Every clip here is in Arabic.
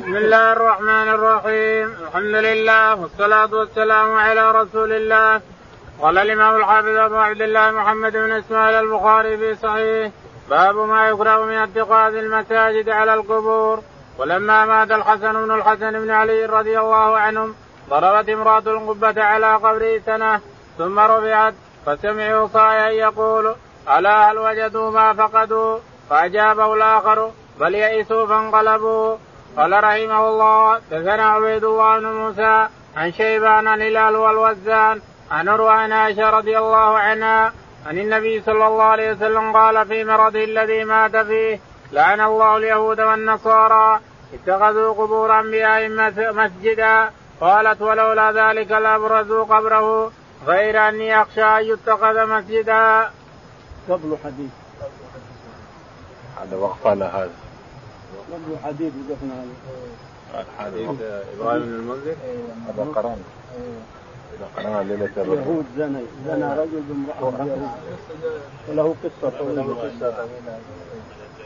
بسم الله الرحمن الرحيم. الحمد لله والصلاة والسلام على رسول الله. قال الإمام الحافظ أبو عبد الله محمد بن إسماعيل البخاري في صحيح باب ما يكره من اتخاذ المساجد على القبور. ولما مات الحسن بن الحسن بن علي رضي الله عنهم ضربت امرأة القبة على قبره سنة ثم رفعت فسمعوا صايا يقول ألا هل وجدوا ما فقدوا؟ فأجابه الآخر بل يئسوا فانقلبوا. قال رحمه الله دثنا عبيد الله بن موسى عن شيبان عن هلال والوزان عن عروة عائشة رضي الله عنها عن النبي صلى الله عليه وسلم قال في مرضه الذي مات فيه لعن الله اليهود والنصارى اتخذوا قبور انبيائهم مسجدا قالت ولولا ذلك لأبرزوا قبره غير أني أخشى أن يتخذ مسجدا. قبل حديث. هذا وقف على هذا. قبل حديث وقفنا عليه. حديث إبراهيم بن المنذر. هذا قرانا. إذا قرانا ليلة اليهود زنى زنى رجل بامرأة يهود وله قصة طويلة.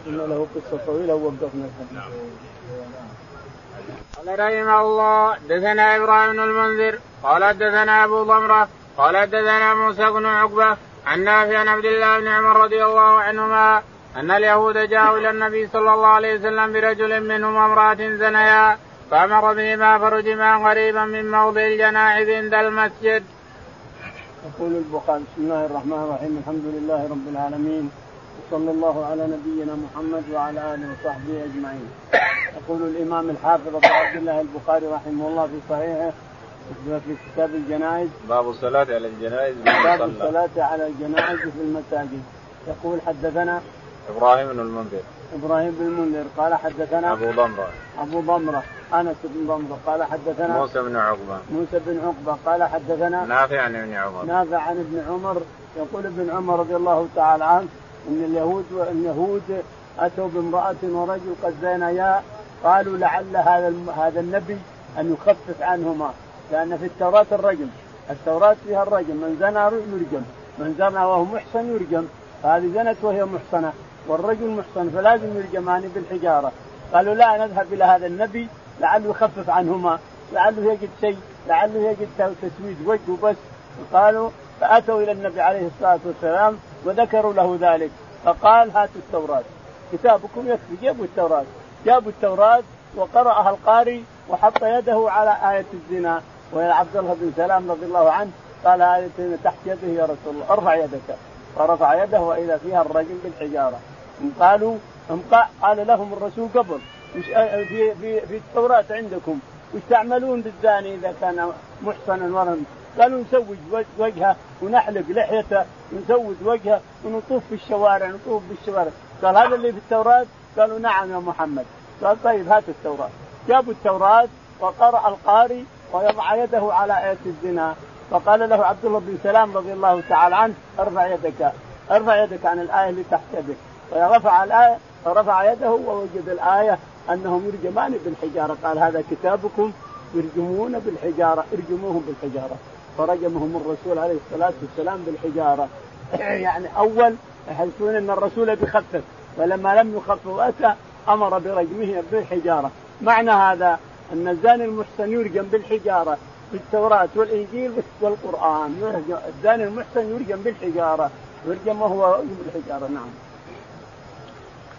إن له قصة طويلة ووقفنا. قال رحمه الله دثنا إبراهيم بن المنذر قال دثنا أبو ضمرة قال دثنا موسى بن عقبة عن نافع عن عبد الله بن عمر رضي الله عنهما أن اليهود جاءوا إلى النبي صلى الله عليه وسلم برجل منهم امرأة زنيا فأمر بهما فرجما قريبا من موضع الجنائز عند المسجد. يقول البخاري بسم الله الرحمن الرحيم الحمد لله رب العالمين وصلى الله على نبينا محمد وعلى آله وصحبه أجمعين. يقول الإمام الحافظ أبو عبد الله البخاري رحمه الله في صحيحه في كتاب الجنائز باب الصلاة على الجنائز باب الصلاة على الجنائز في المساجد يقول حدثنا إبراهيم بن المنذر. إبراهيم بن المنذر. قال حدثنا أبو ضمرة. أبو ضمرة. أنس بن ضمرة. قال حدثنا موسى بن عقبة. موسى بن عقبة. قال حدثنا نافع عن ابن عمر. نافع عن ابن عمر. يقول ابن عمر رضي الله تعالى عنه إن اليهود اليهود أتوا بامرأة ورجل قد زينيا قالوا لعل هذا هذا النبي أن يخفف عنهما. لأن في التوراة الرجم. التوراة فيها الرجم. من زنى يرجم. من زنى وهو محصن يرجم. فهذه زنت وهي محصنة. والرجل محصن فلازم يرجمان بالحجارة. قالوا لا نذهب إلى هذا النبي لعله يخفف عنهما لعله يجد شيء لعله يجد تسويد وجه بس قالوا فأتوا إلى النبي عليه الصلاة والسلام وذكروا له ذلك. فقال هاتوا التوراة. كتابكم يكفي. جابوا التوراة. جابوا التوراة وقرأها القاري وحط يده على آية الزنا. وإلى عبد الله بن سلام رضي الله عنه قال آية تحت يده يا رسول الله. ارفع يدك. فرفع يده وإذا فيها الرجل بالحجارة. قالوا قال لهم الرسول قبل في في في التوراة عندكم وش تعملون بالزاني إذا كان محصنا ورم؟ قالوا نسوج وجهة ونحلق لحيته ونسود وجهة ونطوف في الشوارع نطوف بالشوارع. قال هذا اللي في التوراة؟ قالوا نعم يا محمد. قال طيب هات التوراة. جابوا التوراة وقرأ القاري ويضع يده على آية الزنا فقال له عبد الله بن سلام رضي الله تعالى عنه ارفع يدك ارفع يدك عن الآية اللي تحت يدك. فرفع الآية فرفع يده ووجد الآية أنهم يرجمان بالحجارة. قال هذا كتابكم يرجمون بالحجارة ارجموهم بالحجارة. فرجمهم الرسول عليه الصلاة والسلام بالحجارة. يعني أول يحسون أن الرسول بيخفف؟ فلما لم يخفف أتى أمر برجمه بالحجارة. معنى هذا أن الزاني المحسن يرجم بالحجارة في التوراة والإنجيل والقرآن. الزاني المحسن يرجم بالحجارة. يرجم وهو بالحجارة. نعم.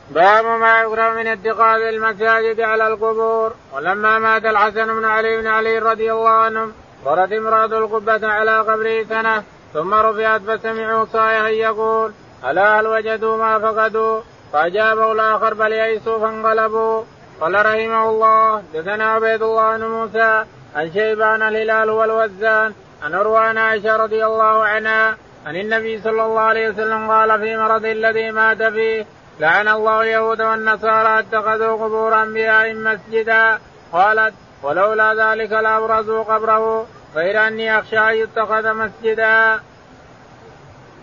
باب ما يكره من اتخاذ المساجد على القبور. ولما مات الحسن بن علي بن علي رضي الله عنهم مرت امرأة القبة على قبره سنة ثم رفعت فسمعوا صائحا يقول ألا هل وجدوا ما فقدوا؟ فأجابه الآخر بل يئسوا فانقلبوا. قال رحمه الله دثنا عبيد الله بن موسى عن شيبان الهلال والوزان عن عروان عائشة رضي الله عنها عن النبي صلى الله عليه وسلم قال في مرض الذي مات فيه لعن الله اليهود والنصارى اتخذوا قبور انبيائهم مسجدا قالت ولولا ذلك لأبرزوا قبره غير أني أخشى أن يتخذ مسجدا.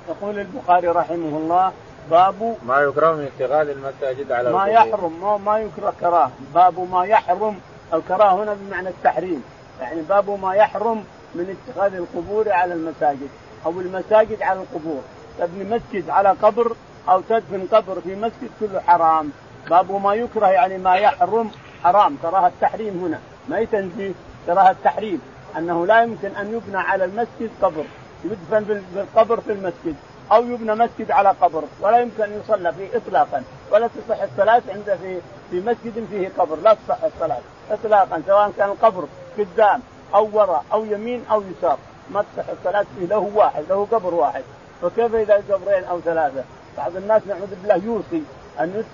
يقول البخاري رحمه الله باب ما يكره من اتخاذ المساجد على ما. يحرم ما, ما يكره كراه باب ما يحرم الكراهه هنا بمعنى التحريم يعني باب ما يحرم من اتخاذ القبور على المساجد أو المساجد على القبور تبني مسجد على قبر أو تدفن قبر في مسجد كله حرام. باب ما يكره يعني ما يحرم حرام. كراهه تحريم هنا. ما هي تنزيه كراهه تحريم أنه لا يمكن أن يبنى على المسجد قبر. يدفن بالقبر في المسجد. أو يبنى مسجد على قبر. ولا يمكن أن يصلى فيه اطلاقا. ولا تصح الصلاة عند في في مسجد فيه قبر. لا تصح الصلاة اطلاقا. سواء كان القبر قدام أو وراء أو يمين أو يسار. ما تصح الصلاة فيه. له واحد له قبر واحد. فكيف إذا قبرين أو ثلاثة؟ بعض الناس نعوذ بالله يوصي أن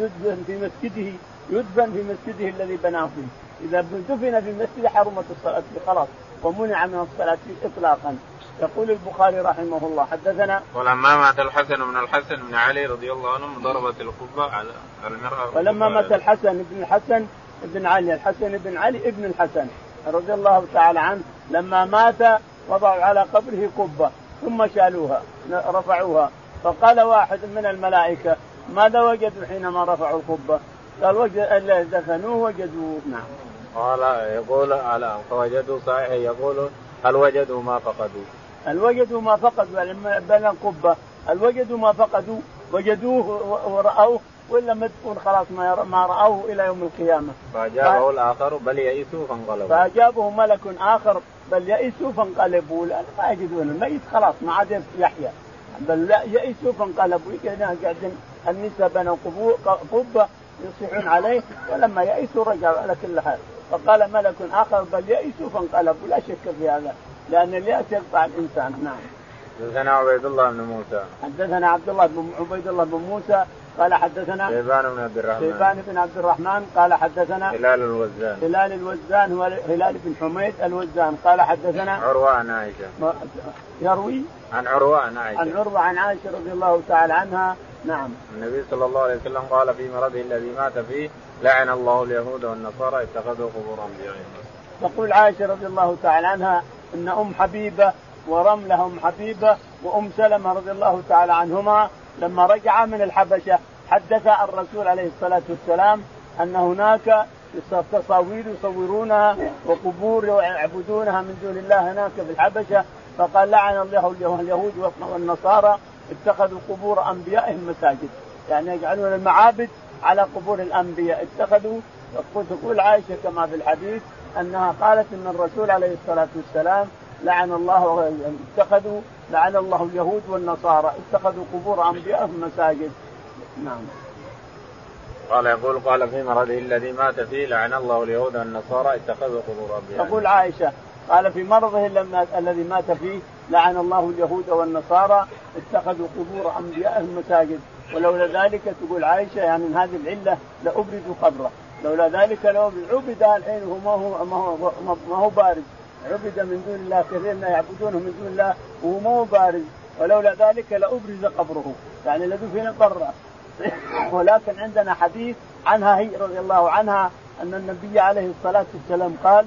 يدفن في مسجده يدفن في مسجده الذي بناه فيه. إذا دفن في المسجد حرمت الصلاة فيه خلاص. ومنع من الصلاة فيه اطلاقا. يقول البخاري رحمه الله حدثنا ولما مات الحسن بن الحسن بن علي رضي الله عنهم ضربت القبة على المرأة. ولما مات الحسن بن الحسن بن علي الحسن بن علي ابن الحسن رضي الله تعالى عنه لما مات وضعوا على قبره قبة ثم شالوها رفعوها. فقال واحد من الملائكة ماذا وجدوا حينما رفعوا القبة؟ قال وجد دفنوه وجدوه نعم. قال يقول على فوجدوا صحيح يقول هل وجدوا ما فقدوا؟ هل وجدوا ما فقدوا بنى القبة هل وجدوا ما فقدوا وجدوه ورأوه ولا مدفون خلاص ما ما رأوه إلى يوم القيامة فأجابه. الآخر بل يئسوا فانقلبوا فأجابه ملك آخر بل يئسوا فانقلبوا لأن ما يجدون الميت خلاص ما عاد يحيا بل لا يئسوا فانقلبوا قاعدين النساء بنوا قبة يصيحون عليه ولما يئسوا رجعوا على كل حال. فقال ملك آخر بل يئسوا فانقلبوا لا شك في هذا لأن اليأس يقطع الإنسان. نعم. حدثنا عبيد الله بن موسى. حدثنا عبد الله بن عبيد الله بن موسى قال حدثنا شيبان بن عبد الرحمن. شيبان بن عبد الرحمن قال حدثنا هلال الوزان هلال الوزان هو هلال بن حميد الوزان. قال حدثنا عروة عن عائشة. يروي عن عروة عن عائشة. عن عروة عن عائشة رضي الله تعالى عنها. نعم. النبي صلى الله عليه وسلم قال في مرضه الذي مات فيه لعن الله اليهود والنصارى اتخذوا قبور انبيائهم تقول عائشة رضي الله تعالى عنها إن أم حبيبة ورمله ام حبيبة وأم سلمة رضي الله تعالى عنهما لما رجعا من الحبشة حدث الرسول عليه الصلاة والسلام أن هناك تصاوير يصورونها وقبور يعبدونها من دون الله هناك في الحبشة فقال لعن الله اليهود والنصارى اتخذوا قبور أنبيائهم مساجد. يعني يجعلون المعابد على قبور الأنبياء. اتخذوا تقول عائشة كما في الحديث أنها قالت إن الرسول عليه الصلاة والسلام لعن الله اتخذوا لعن الله اليهود والنصارى اتخذوا قبور انبيائهم مساجد. نعم. قال يقول قال في مرضه الذي مات فيه لعن الله اليهود والنصارى اتخذوا قبور انبيائهم تقول عائشة قال في مرضه الذي مات فيه لعن الله اليهود والنصارى اتخذوا قبور انبيائهم مساجد. ولولا ذلك تقول عائشة يعني من هذه العلة لابرزوا قبره. لولا ذلك لو عبد الحين هو ما هو ما هو ما هو بارز. عبد من دون الله كثير يعبدونه من دون الله وهو ما هو بارز. ولولا ذلك لأبرز قبره. يعني لدفن برا ولكن عندنا حديث عنها هي رضي الله عنها أن النبي عليه الصلاة والسلام قال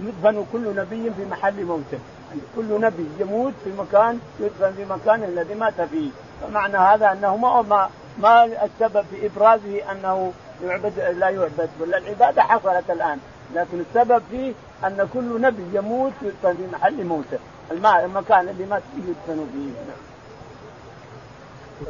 يدفن كل نبي في محل موته. يعني كل نبي يموت في مكان يدفن في مكانه الذي مات فيه. فمعنى هذا أنه ما ما, ما السبب في إبرازه أنه يعبد لا يعبد. ولا العبادة حصلت الآن. لكن السبب فيه أن كل نبي يموت يدفن في محل موته. المكان اللي مات فيه يدفن فيه.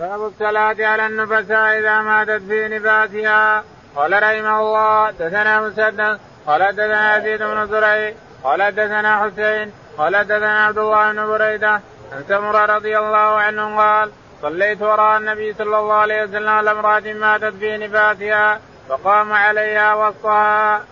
باب الصلاة على النفساء إذا ماتت في نفاسها. قال رحمه الله دثنا مسدد قال دثنا يزيد بن زريع قال دثنا حسين قال دثنا عبد الله بن بريدة عن سمرة رضي الله عنه قال صليت وراء النبي صلى الله عليه وسلم على امرأة ماتت في نفاسها فقام عليها وسطها.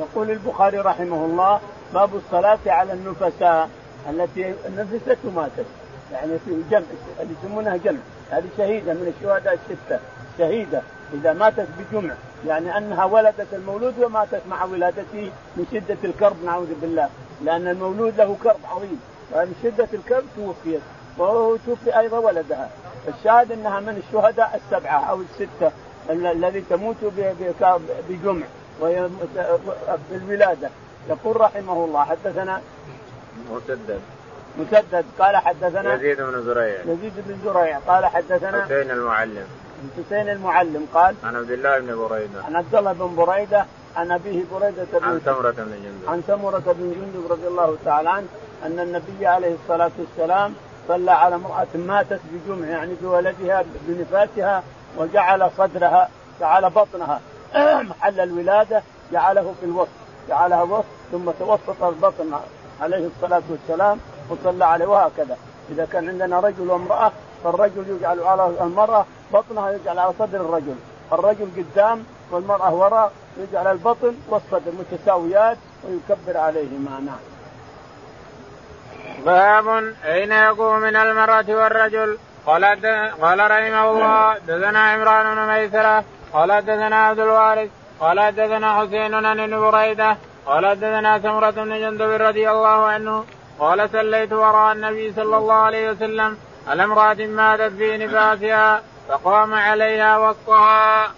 يقول البخاري رحمه الله باب الصلاة على النفساء التي نفست وماتت. يعني في جمع اللي يسمونها جمع. هذه شهيدة من الشهداء الستة. شهيدة. إذا ماتت بجمع. يعني أنها ولدت المولود وماتت مع ولادته من شدة الكرب نعوذ بالله. لأن المولود له كرب عظيم. ومن شدة الكرب توفيت. وتوفي أيضا ولدها. الشاهد أنها من الشهداء السبعة أو الستة الذي تموت بجمع. وهي بالولاده يقول رحمه الله حدثنا مسدد مسدد قال حدثنا يزيد بن زريع. يزيد بن زريع قال حدثنا حسين المعلم. حسين المعلم قال عن عبد الله بن بريدة. عن عبد الله بن بريدة عن أبيه بريدة بن عن سمره بن جندب. عن سمره بن جندب رضي الله تعالى عنه أن النبي عليه الصلاة والسلام صلى على امرأة ماتت بجمع يعني بولدها بنفاسها وجعل صدرها جعل بطنها. محل الولادة جعله في الوسط جعلها وسط ثم توسط البطن عليه الصلاة والسلام وصلى عليه وهكذا. إذا كان عندنا رجل وامرأة فالرجل يجعل على المرأة بطنها يجعل على صدر الرجل. الرجل قدام والمرأة وراء يجعل البطن والصدر متساويات ويكبر عليهما. نعم. باب أين يقوم من المرأة والرجل؟ قال قال رحمه الله دثنا عمران بن ميسرة قال دثنا عبد الوارث قال دثنا حسين بن بريدة قال دثنا سمرة بن جندب رضي الله عنه قال سليت وراء النبي صلى الله عليه وسلم على امرأة ماتت في نفاسها فقام عليها وسطها.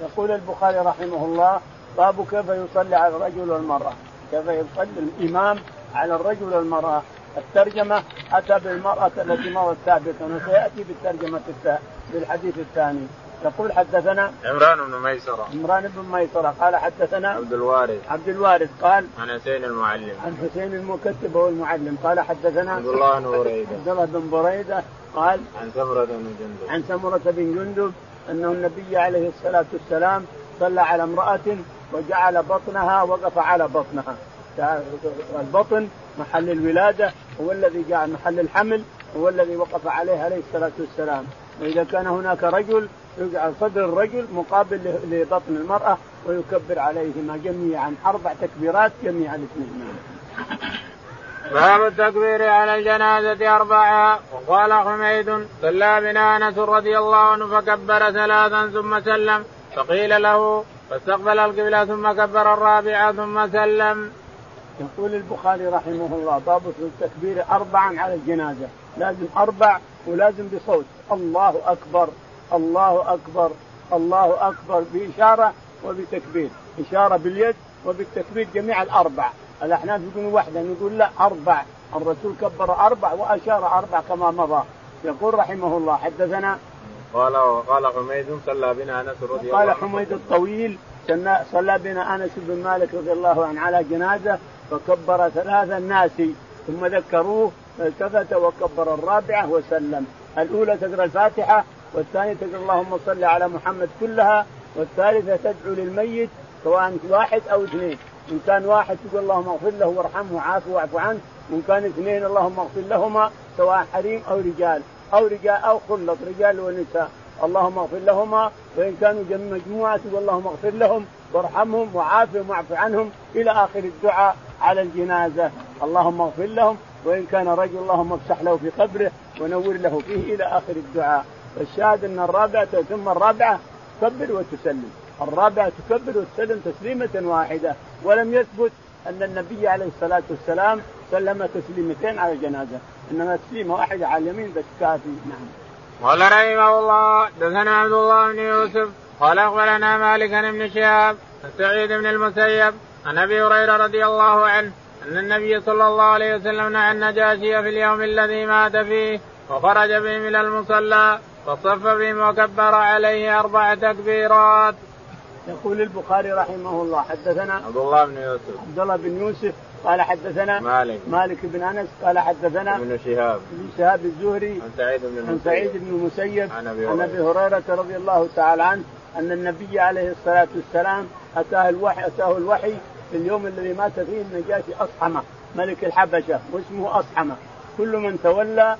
يقول البخاري رحمه الله باب كيف يصلي على الرجل والمرأة. كيف يصلي الإمام على الرجل والمرأة. الترجمة أتى بالمرأة التي مرت سابقا وسيأتي بالترجمة بالحديث الثاني. يقول حدثنا عمران بن ميسرة. عمران بن ميسرة. قال حدثنا عبد الوارث. عبد الوارث قال عن حسين المعلم. عن حسين المكتب والمعلم. قال حدثنا عبد الله بن بريدة. عبد الله بن بريدة قال عن سمرة بن جندب. عن سمرة بن جندب أنه النبي عليه الصلاة والسلام صلى على امرأة وجعل بطنها وقف على بطنها. البطن محل الولادة هو الذي جعل محل الحمل هو الذي وقف عليه عليه الصلاة والسلام. وإذا كان هناك رجل يجعل صدر الرجل مقابل لبطن المرأة ويكبر عليهما جميعا. أربع تكبيرات جميعا الاثنين باب التكبير على الجنازة أربعة. وقال حميد صلى بنا أنس رضي الله عنه فكبر ثلاثا ثم سلم. فقيل له فاستقبل القبلة ثم كبر الرابعة ثم سلم. يقول البخاري رحمه الله باب التكبير أربعا على الجنازة. لازم أربع ولازم بصوت. الله أكبر. الله أكبر الله أكبر بإشارة وبتكبير. إشارة باليد وبالتكبير جميع الأربع. الاحناف يقولون واحدة نقول لا أربع. الرسول كبر أربع وأشار أربع كما مضى. يقول رحمه الله حدثنا قال قال حميد صلى بنا أنس رضي الله عنه. قال حميد الطويل صلى بنا أنس بن مالك رضي الله عنه على جنازة فكبر ثلاثا الناس. ثم ذكروه فالتفت وكبر الرابعة وسلم. الأولى تقرأ الفاتحة والثانية تقول اللهم صل على محمد كلها والثالثة تدعو للميت سواء واحد أو اثنين. إن كان واحد تقول اللهم اغفر له وارحمه وعافه واعف عنه. وإن كان اثنين اللهم اغفر لهما سواء حريم أو رجال. أو رجال أو خلط رجال ونساء. اللهم اغفر لهما وإن كانوا مجموعة تقول اللهم اغفر لهم وارحمهم وعافهم واعف عنهم. إلى آخر الدعاء على الجنازة. اللهم اغفر لهم وإن كان رجل اللهم افسح له في قبره ونور له فيه. إلى آخر الدعاء. فالشاهد أن الرابعه ثم الرابعه تكبر وتسلم. الرابعه تكبر وتسلم تسليمة واحدة. ولم يثبت أن النبي عليه الصلاة والسلام سلم تسليمتين على الجنازة. إنما تسليمه واحدة على اليمين بس كافي. نعم. قال رحمه الله دثنا عبد الله بن يوسف قال أخبرنا مالك بن شهاب سعيد بن المسيب عن أبي هريرة رضي الله عنه أن النبي صلى الله عليه وسلم نهى النجاشي في اليوم الذي مات فيه وخرج به من المصلى فصف بهم وكبر عليه أربع تكبيرات. يقول البخاري رحمه الله حدثنا عبد الله بن يوسف. عبد الله بن يوسف قال حدثنا مالك. مالك بن أنس قال حدثنا ابن شهاب. ابن شهاب الزهري عن سعيد بن عن سعيد بن المسيب. عن أبي هريرة. رضي الله تعالى عنه أن النبي عليه الصلاة والسلام أتاه الوحي أتاه الوحي في اليوم الذي مات فيه النجاشي أصحمه ملك الحبشة واسمه أصحمه. كل من تولى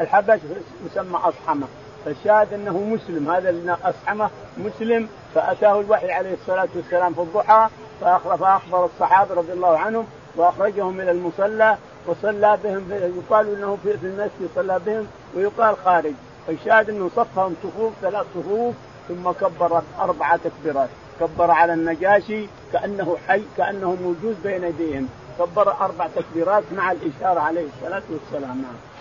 الحبش يسمى أصحمه. فالشاهد أنه مسلم. هذا اصحمه مسلم فأتاه الوحي عليه الصلاة والسلام في الضحى فأخبر الصحابة رضي الله عنهم وأخرجهم إلى المصلى وصلى بهم يقال إنه في المسجد صلى بهم ويقال خارج. فالشاهد أنه صفهم صفوف ثلاث صفوف ثم كبر أربع تكبيرات. كبر على النجاشي كأنه حي كأنه موجود بين يديهم. كبر أربع تكبيرات مع الإشارة عليه الصلاة والسلام. نعم.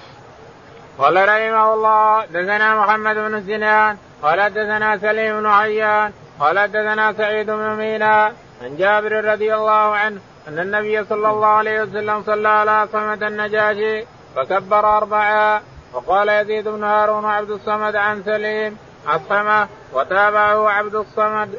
قال رحمه الله دثنا محمد بن سنان قال دثنا سليم بن عيان قال دثنا سعيد بن مينا عن جابر رضي الله عنه أن النبي صلى الله عليه وسلم صلى على صمد النجاشي فكبر اربعا وقال يزيد بن هارون عبد الصمد عن سليم عصمه وتابعه عبد الصمد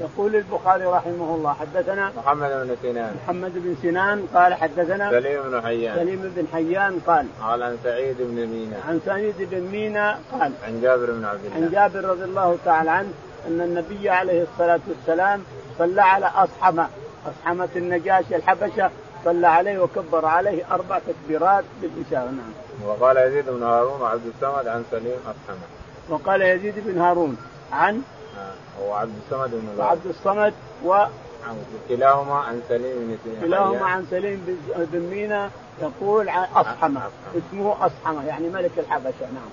يقول البخاري رحمه الله حدثنا محمد بن سنان. محمد بن سنان قال حدثنا سليم بن حيان. سليم بن حيان قال قال عن سعيد بن مينا عن سعيد بن مينا قال عن جابر بن عبد الله. عن جابر رضي الله تعالى عنه أن النبي عليه الصلاة والسلام صلى على اصحمه أصحمة النجاشي الحبشة صلى عليه وكبر عليه أربع تكبيرات بالاشاره نعم. وقال يزيد بن هارون وعبد الصمد عن سليم أصحمه. وقال يزيد بن هارون عن هو عبد الصمد بن عبد الصمد و كلاهما عن سليم بن كلاهما عن سليم بن مينا يقول عن أصحمة. اسمه أصحمة يعني ملك الحبشة نعم.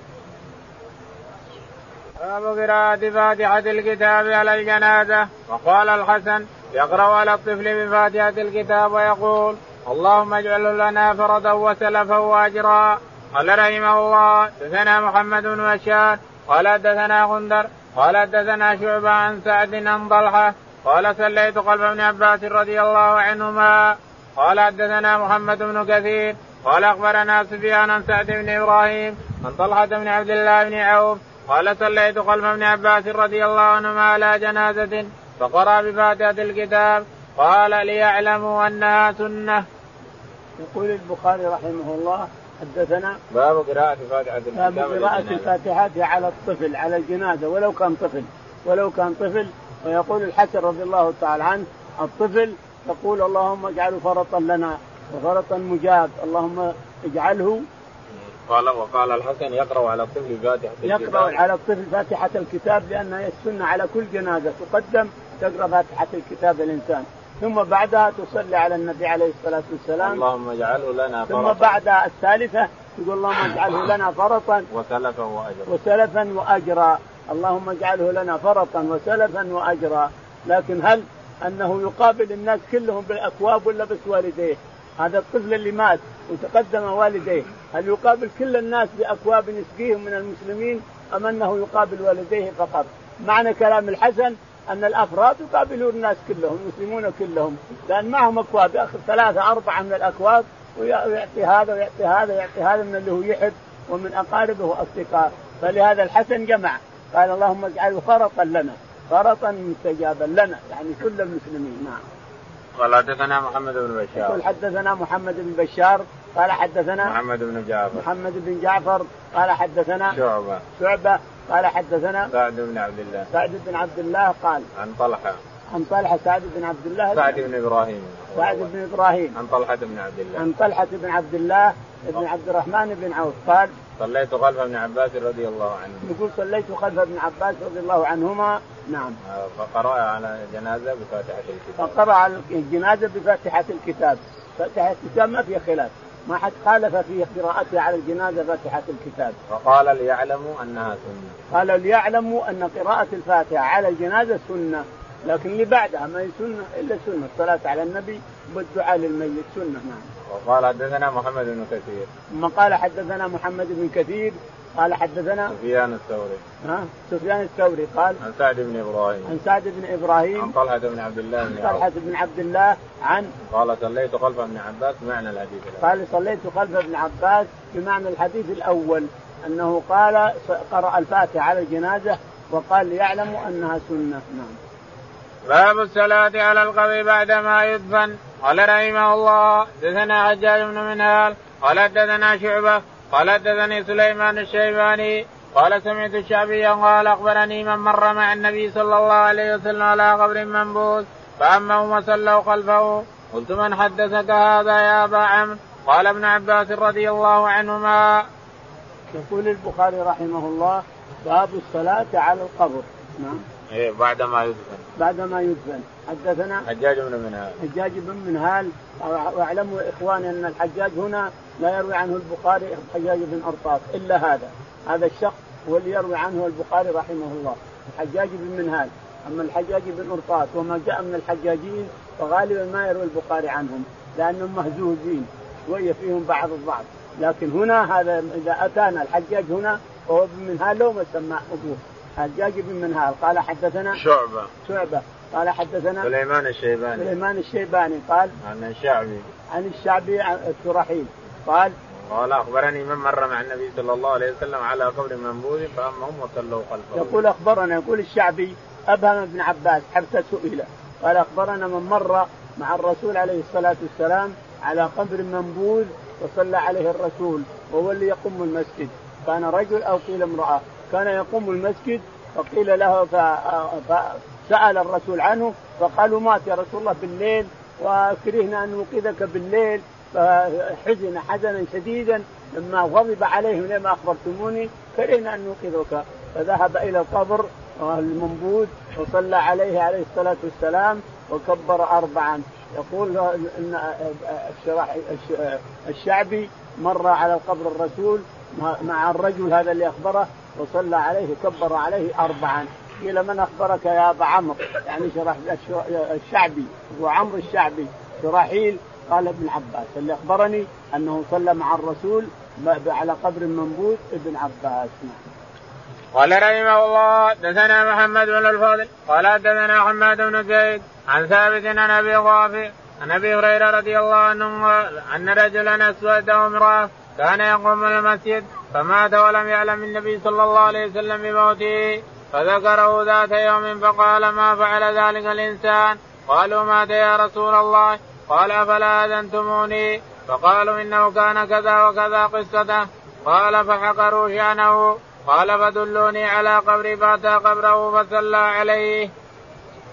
باب قراءة فاتحة الكتاب على الجنازة. وقال الحسن يقرأ على الطفل بفاتحة الكتاب ويقول اللهم اجعله لنا فردا وسلفا وأجرا. قال رحمه الله دثنا محمد بن بشار قال دثنا غندر قال دثنا شعبة عن سعد عن طلحة قال سليت قلب ابن عباس رضي الله عنهما قال حدثنا محمد بن كثير قال أخبرنا سفيان عن سعد بن إبراهيم عن طلحة بن عبد الله بن عوف قال صليت خلف ابن عباس رضي الله عنهما على جنازة فقرأ بفاتحة الكتاب قال ليعلموا أنها سنة. يقول البخاري رحمه الله حدثنا باب قراءة فاتحة الكتاب باب قراءة الفاتحة على الطفل على الجنازة ولو كان طفل ولو كان طفل. ويقول الحسن رضي الله تعالى عنه الطفل تقول اللهم اجعله فرطا لنا وفرطا مجاب اللهم اجعله قال وقال الحسن يقرأ على الطفل فاتحة الكتاب. يقرأ على الطفل فاتحة الكتاب لانها السنة على كل جنازة تقدم تقرأ فاتحة الكتاب الانسان ثم بعدها تصلي على النبي عليه الصلاة والسلام. اللهم اجعله لنا فرطا. ثم بعدها الثالثة تقول اللهم اجعله لنا فرطا. وسلفا واجرا. وسلفا واجرا. اللهم اجعله لنا فرطا وسلفا واجرا. لكن هل أنه يقابل الناس كلهم بالأكواب ولا بس والديه؟ هذا الطفل اللي مات وتقدم والديه. هل يقابل كل الناس بأكواب يسقيهم من المسلمين أم أنه يقابل والديه فقط؟ معنى كلام الحسن أن الأفراد يقابلون الناس كلهم المسلمون كلهم. لأن معهم أكواب يأخذ ثلاثة أربعة من الأكواب ويعطي هذا ويعطي هذا ويعطي هذا من اللي هو يحب ومن أقاربه واصدقائه فلهذا الحسن جمع. قال اللهم اجعله فرطا لنا فرطا مستجابا لنا. يعني كل المسلمين نعم. قال حدثنا محمد بن بشار. يقول حدثنا محمد بن بشار. قال حدثنا محمد بن جعفر. محمد بن جعفر. قال حدثنا شعبة. شعبة. قال حدثنا سعد بن عبد الله. سعد بن عبد الله قال عن طلحة. عن طلحة سعد بن عبد الله. سعد بن إبراهيم. سعد بن إبراهيم. عن طلحة بن عبد الله. عن طلحة بن عبد الله بن عبد الرحمن بن عوف قال صليت خلف ابن عباس رضي الله عنه. يقول صليت خلف ابن عباس رضي الله عنهما. نعم. فقرأ على الجنازة بفاتحة الكتاب. فقرأ على الجنازة بفاتحة الكتاب. فاتحة الكتاب ما فيها خلاف. ما حد خالف في قراءتها على الجنازة فاتحة الكتاب. فقال ليعلموا أنها سنة. قال ليعلموا أن قراءة الفاتحة على الجنازة سنة لكن اللي بعدها ما هي سنة إلا سنة. الصلاة على النبي والدعاء للميت سنة. نعم. وقال حدثنا محمد بن كثير. ثم قال حدثنا محمد بن كثير؟ قال حدثنا سفيان الثوري. ها؟ سفيان الثوري قال عن سعد بن إبراهيم. عن سعد بن إبراهيم عن طلحة بن عبد الله بن طلحة بن عبد الله عن قال صليت خلف ابن عباس بمعنى الحديث الأول. قال صليت خلف ابن عباس بمعنى الحديث الأول أنه قال قرأ الفاتحة على الجنازة وقال ليعلموا أنها سنة. نعم. باب الصلاة على القبر بعدما يدفن. قال رحمه الله دثنا حجاج بن منهال قال حدثنا شعبة قال حدثني سليمان الشيباني قال سمعت الشعبي قال أخبرني من مر مع النبي صلى الله عليه وسلم على قبر منبوذ فامهم وصلوا خلفه. قلت من حدثك هذا يا أبا عمرو؟ قال ابن عباس رضي الله عنهما. يقول البخاري رحمه الله باب الصلاة على القبر. نعم. إيه بعدما يدفن. بعدما يدفن. حدثنا حجاج بن منهال. حجاج بن منهال. وأعلموا إخواني أن الحجاج هنا لا يروي عنه البخاري حجاج بن ارطاس إلا هذا. هذا الشخص هو اللي يروي عنه البخاري رحمه الله. الحجاج بن منهال. أما الحجاج بن ارطاس وما جاء من الحجاجين فغالبا ما يروي البخاري عنهم لأنهم مهزوزين. شوية فيهم بعض الضعف لكن هنا هذا إذا أتانا الحجاج هنا فهو بن منهال لو ما سماه أبوه. حجاج بن منهال قال حدثنا شعبة. شعبة. قال حدثنا سليمان الشيباني. سليمان الشيباني. قال عن الشعبي. عن الشعبي الشرحيل قال قال أخبرني من مر مع النبي صلى الله عليه وسلم على قبر منبوذ فأمهم وصلوا خلفه. يقول أخبرنا يقول الشعبي أبهم ابن عباس حتى سئل قال أخبرنا من مر مع الرسول عليه الصلاة والسلام على قبر منبوذ وصلى عليه الرسول وهو اللي يقوم المسجد. كان رجل أو قيل امرأة. كان يقوم المسجد فقيل له فسأل الرسول عنه فقالوا مات يا رسول الله بالليل وكرهنا أن نوقظك بالليل. فحزن حزنا شديدا لما غضب عليهم لما أخبرتموني كرهنا أن نوقظك. فذهب إلى القبر المنبوذ وصلى عليه عليه الصلاة والسلام وكبر اربعا. يقول ان الشعبي مر على قبر الرسول مع الرجل هذا اللي أخبره وصلى عليه وكبر عليه اربعا. قيل من أخبرك يا أبا عمرو؟ يعني شرح الشعبي ابو عمرو الشعبي شراحيل قال ابن عباس. اللي أخبرني أنه صلى مع الرسول على قبر منبوذ ابن عباس. قال رحمه الله دثنا محمد بن الفضل قال دثنا حماد بن زيد عن ثابت عن أبي رافع عن أبي هريرة رضي الله عنه أن رجلا اسود امرأة كان يقوم المسجد فمات ولم يعلم النبي صلى الله عليه وسلم بموته فذكره ذات يوم فقال ما فعل ذلك الإنسان؟ قالوا مات يا رسول الله. قال أفلا أذنتموني؟ فقالوا إنه كان كذا وكذا قصته. قال فحقروا شأنه. قال فدلوني على قبر فأتى قبره فصلى عليه.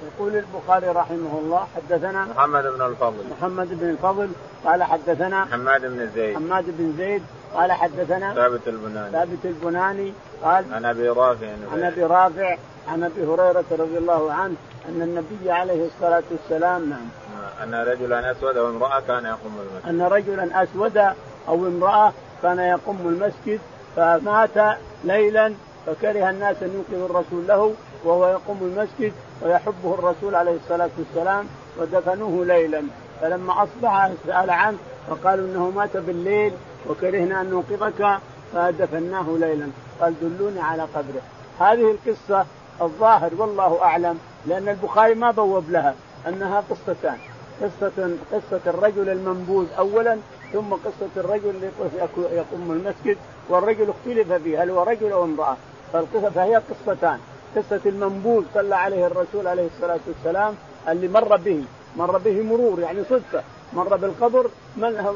يقول البخاري رحمه الله حدثنا محمد بن الفضل. محمد بن الفضل قال حدثنا حماد بن زيد. حماد بن زيد قال حدثنا ثابت البناني. ثابت البناني قال عن أبي رافع عن أبي رافع عن أبي هريرة رضي الله عنه أن النبي عليه الصلاة والسلام نعم. أن رجلا أسود أو امرأة كان يقوم المسجد أن رجلا أسود أو امرأة كان يقوم المسجد فمات ليلا فكره الناس أن ينقذوا الرسول له وهو يقوم المسجد ويحبه الرسول عليه الصلاة والسلام ودفنوه ليلا. فلما أصبح سأل عنه فقالوا إنه مات بالليل وكرهنا أن نوقظك فدفناه ليلا. قال دلوني على قبره. هذه القصة الظاهر والله أعلم لأن البخاري ما بوب لها أنها قصتان. قصة قصة الرجل المنبوذ اولا ثم قصة الرجل يقوم المسجد والرجل اختلف فيه هل هو رجل أو امرأة؟ فالقصة فهي قصتان. قصة المنبوذ صلى عليه الرسول عليه الصلاة والسلام اللي مر به. مر به مرور يعني صدفة. مر بالقبر من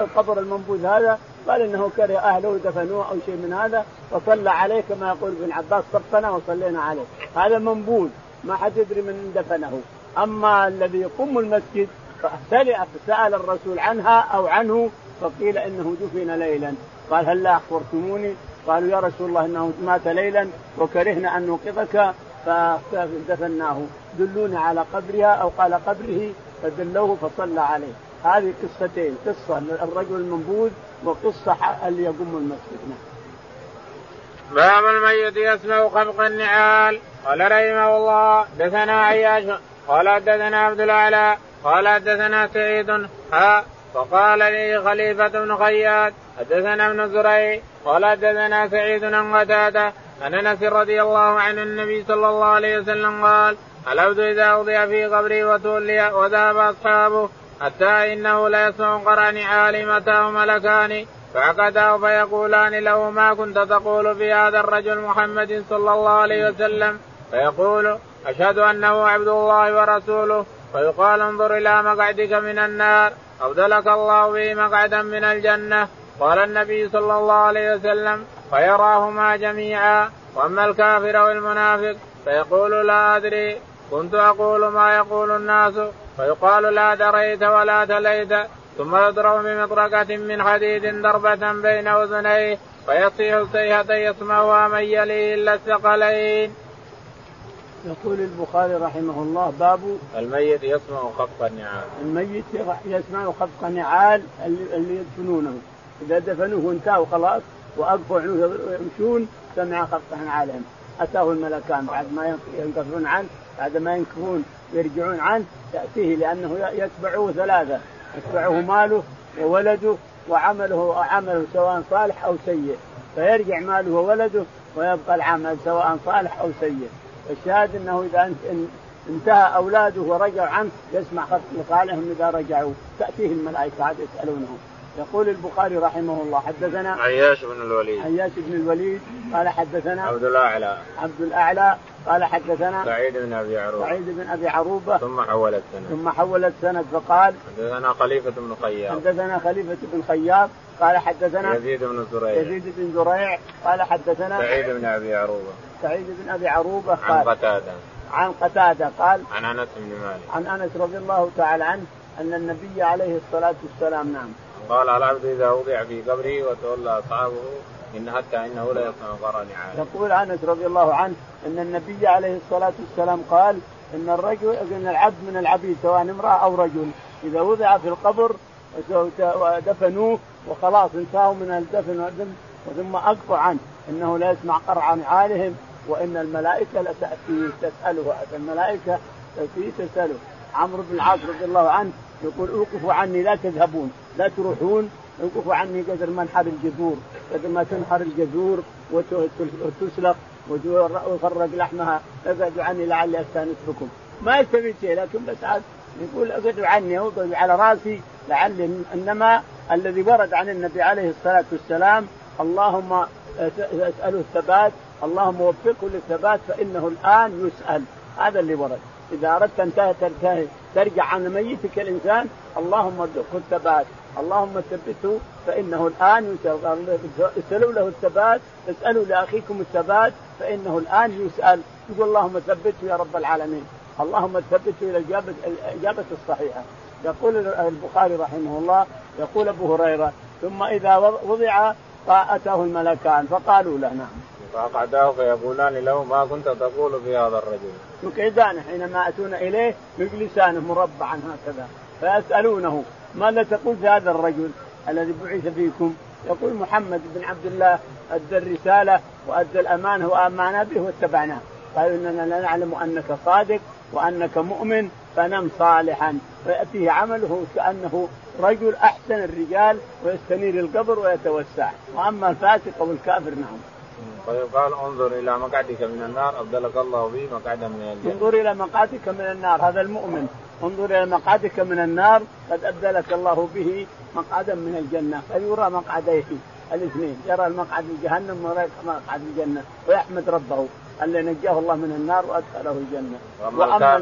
القبر المنبوذ هذا؟ قال إنه كره أهله دفنوه أو شيء من هذا فصلى عليه كما يقول ابن عباس صفنا وصلينا عليه. هذا منبوذ ما حد يدري من دفنه. أما الذي يقوم المسجد فسال الرسول عنها أو عنه فقيل إنه دفن ليلا. قال هل لا أخبرتموني؟ قالوا يا رسول الله إنه مات ليلا وكرهنا أن نوقظك فدفناه. دلونا على قبرها أو قال قبره فدلوه فصلى عليه. هذه قصتين قصة الرجل المنبوذ وقصة اللي يقوم المسجد. نعم. باب الميت يسمع خفق النعال. قال رحمه الله دثنا عياش قال حدثنا عبد الأعلى قال حدثنا سعيد ها وقال لي خليفة بن خياط حدثنا ابن زريع قال حدثنا سعيد عن قتادة عن أنس رضي الله عنه النبي صلى الله عليه وسلم قال العبد إذا وضع في قبره وتولي وذهب أصحابه حتى إنه لا يسمع قرع نعال متاه ملكان فعقداه فيقولان له ما كنت تقول في هذا الرجل محمد صلى الله عليه وسلم. فيقول أشهد أنه عبد الله ورسوله. فيقال انظر إلى مقعدك من النار. أبدلك الله به مقعدا من الجنة. قال النبي صلى الله عليه وسلم فيراهما جميعا. وأما الكافر والمنافق فيقول لا أدري. كنت أقول ما يقول الناس. فيقال لا دريت ولا تليت. ثم يضرب بمطرقة من حديد ضربة بين أذنيه. فيصيح صيحة يسمعها من يليه إلا الثقلين. يقول البخاري رحمه الله باب الميت يسمع خفق النعال. الميت يسمع خفق النعال اللي يدفنونه. إذا دفنوه وانتهوا خلاص وأقفوا يمشون سمع خفق نعالهم أتاه الملكان. بعد ما ينكفون عنه بعد ما ينكفون يرجعون عنه تأتيه لأنه يتبعه ثلاثة. يتبعه ماله وولده وعمله عمله سواء صالح أو سيء. فيرجع ماله وولده ويبقى العمل سواء صالح أو سيء. الشاهد أنه إذا انتهى أولاده ورجعوا عنه يسمع خط لقالهم إذا رجعوا. تأتيه الملائكة عاد يسألونهم. يقول البخاري رحمه الله حدثنا عياش بن الوليد. عياش بن الوليد قال حدثنا عبد الأعلى. عبد الأعلى قال حدثنا سعيد بن أبي عروبة. سعيد بن أبي عروبة. ثم حول السند. ثم حول السند فقال حدثنا خليفة بن خياط. حدثنا خليفة بن خياط قال حدثنا يزيد بن زريع. يزيد بن زريع قال حدثنا سعيد بن أبي عروبة. سعيد بن أبي عروبة عن قال قتادة. عن قتادة قال عن أنس بن مالك. عن أنس رضي الله تعالى عنه أن النبي عليه الصلاة والسلام نعم قال العبد إذا وضع في قبره وتولى أصحابه إن حتى إنه لا يصنع قرن عالم. يقول أنس رضي الله عنه إن النبي عليه الصلاة والسلام قال إن الرجل إن العبد من العبيد سواء امرأة أو رجل إذا وضع في القبر ودفنوه وخلاص انتهوا من الدفن ثم أقطع عنه إنه لا يسمع قرع نعالهم وإن الملائكة لتأتي تسأله الملائكة تاتي تسأله. عمرو بن العاص رضي الله عنه يقول أوقفوا عني لا تذهبون. لا تروحون اوقفوا عني قدر ما انحر الجذور. قدر ما تنحر الجذور وتسلق ويفرق لحمها. اقعدوا عني لعلي استانس بكم ما يستفيد شيء لكن بس عاد يقول اقعدوا عني اوقفوا على رأسي. لعلي إنما الذي ورد عن النبي عليه الصلاة والسلام اللهم أسأله الثبات اللهم وفقه للثبات فإنه الآن يسأل. هذا اللي ورد. إذا أردت أن تنتهي ترجع عن ميتك الإنسان اللهم ارزقه الثبات. اللهم ثبته فإنه الآن اسألوا له الثبات اسألوا لأخيكم الثبات فإنه الآن يسأل. يقول اللهم ثبته يا رب العالمين. اللهم ثبته إلى الاجابه الإجابة الصحيحة. يقول البخاري رحمه الله يقول أبو هريرة ثم إذا وضع اتاه الملكان. فقالوا له نعم. فأقعداه فيقولان له ما كنت تقول في هذا الرجل. يقعدانه حينما يأتون إليه يجلسانه مربعا هكذا فيسألونه. ماذا تقول في هذا الرجل الذي بعث فيكم؟ يقول محمد بن عبد الله أدى الرسالة وأدى الأمانة وآمنا به واتبعناه قالوا إننا لا نعلم أنك صادق وأنك مؤمن فنم صالحا. فيأتيه عمله كأنه رجل أحسن الرجال ويستنير القبر ويتوسع. وأما الفاسق أو الكافر نعم. ويقال انظر إلى مقعدك من النار أبدلك الله به مقعدا من الجنة. انظر إلى مقعدك من النار هذا المؤمن. انظر إلى مقعدك من النار قد أبدلك الله به مقعدا من الجنة فيرى مقعديه الاثنين يرى المقعد جهنم ويرى مقعد الجنة ويحمد ربه. اللي نجاه الله من النار وأدخله الجنة. وأما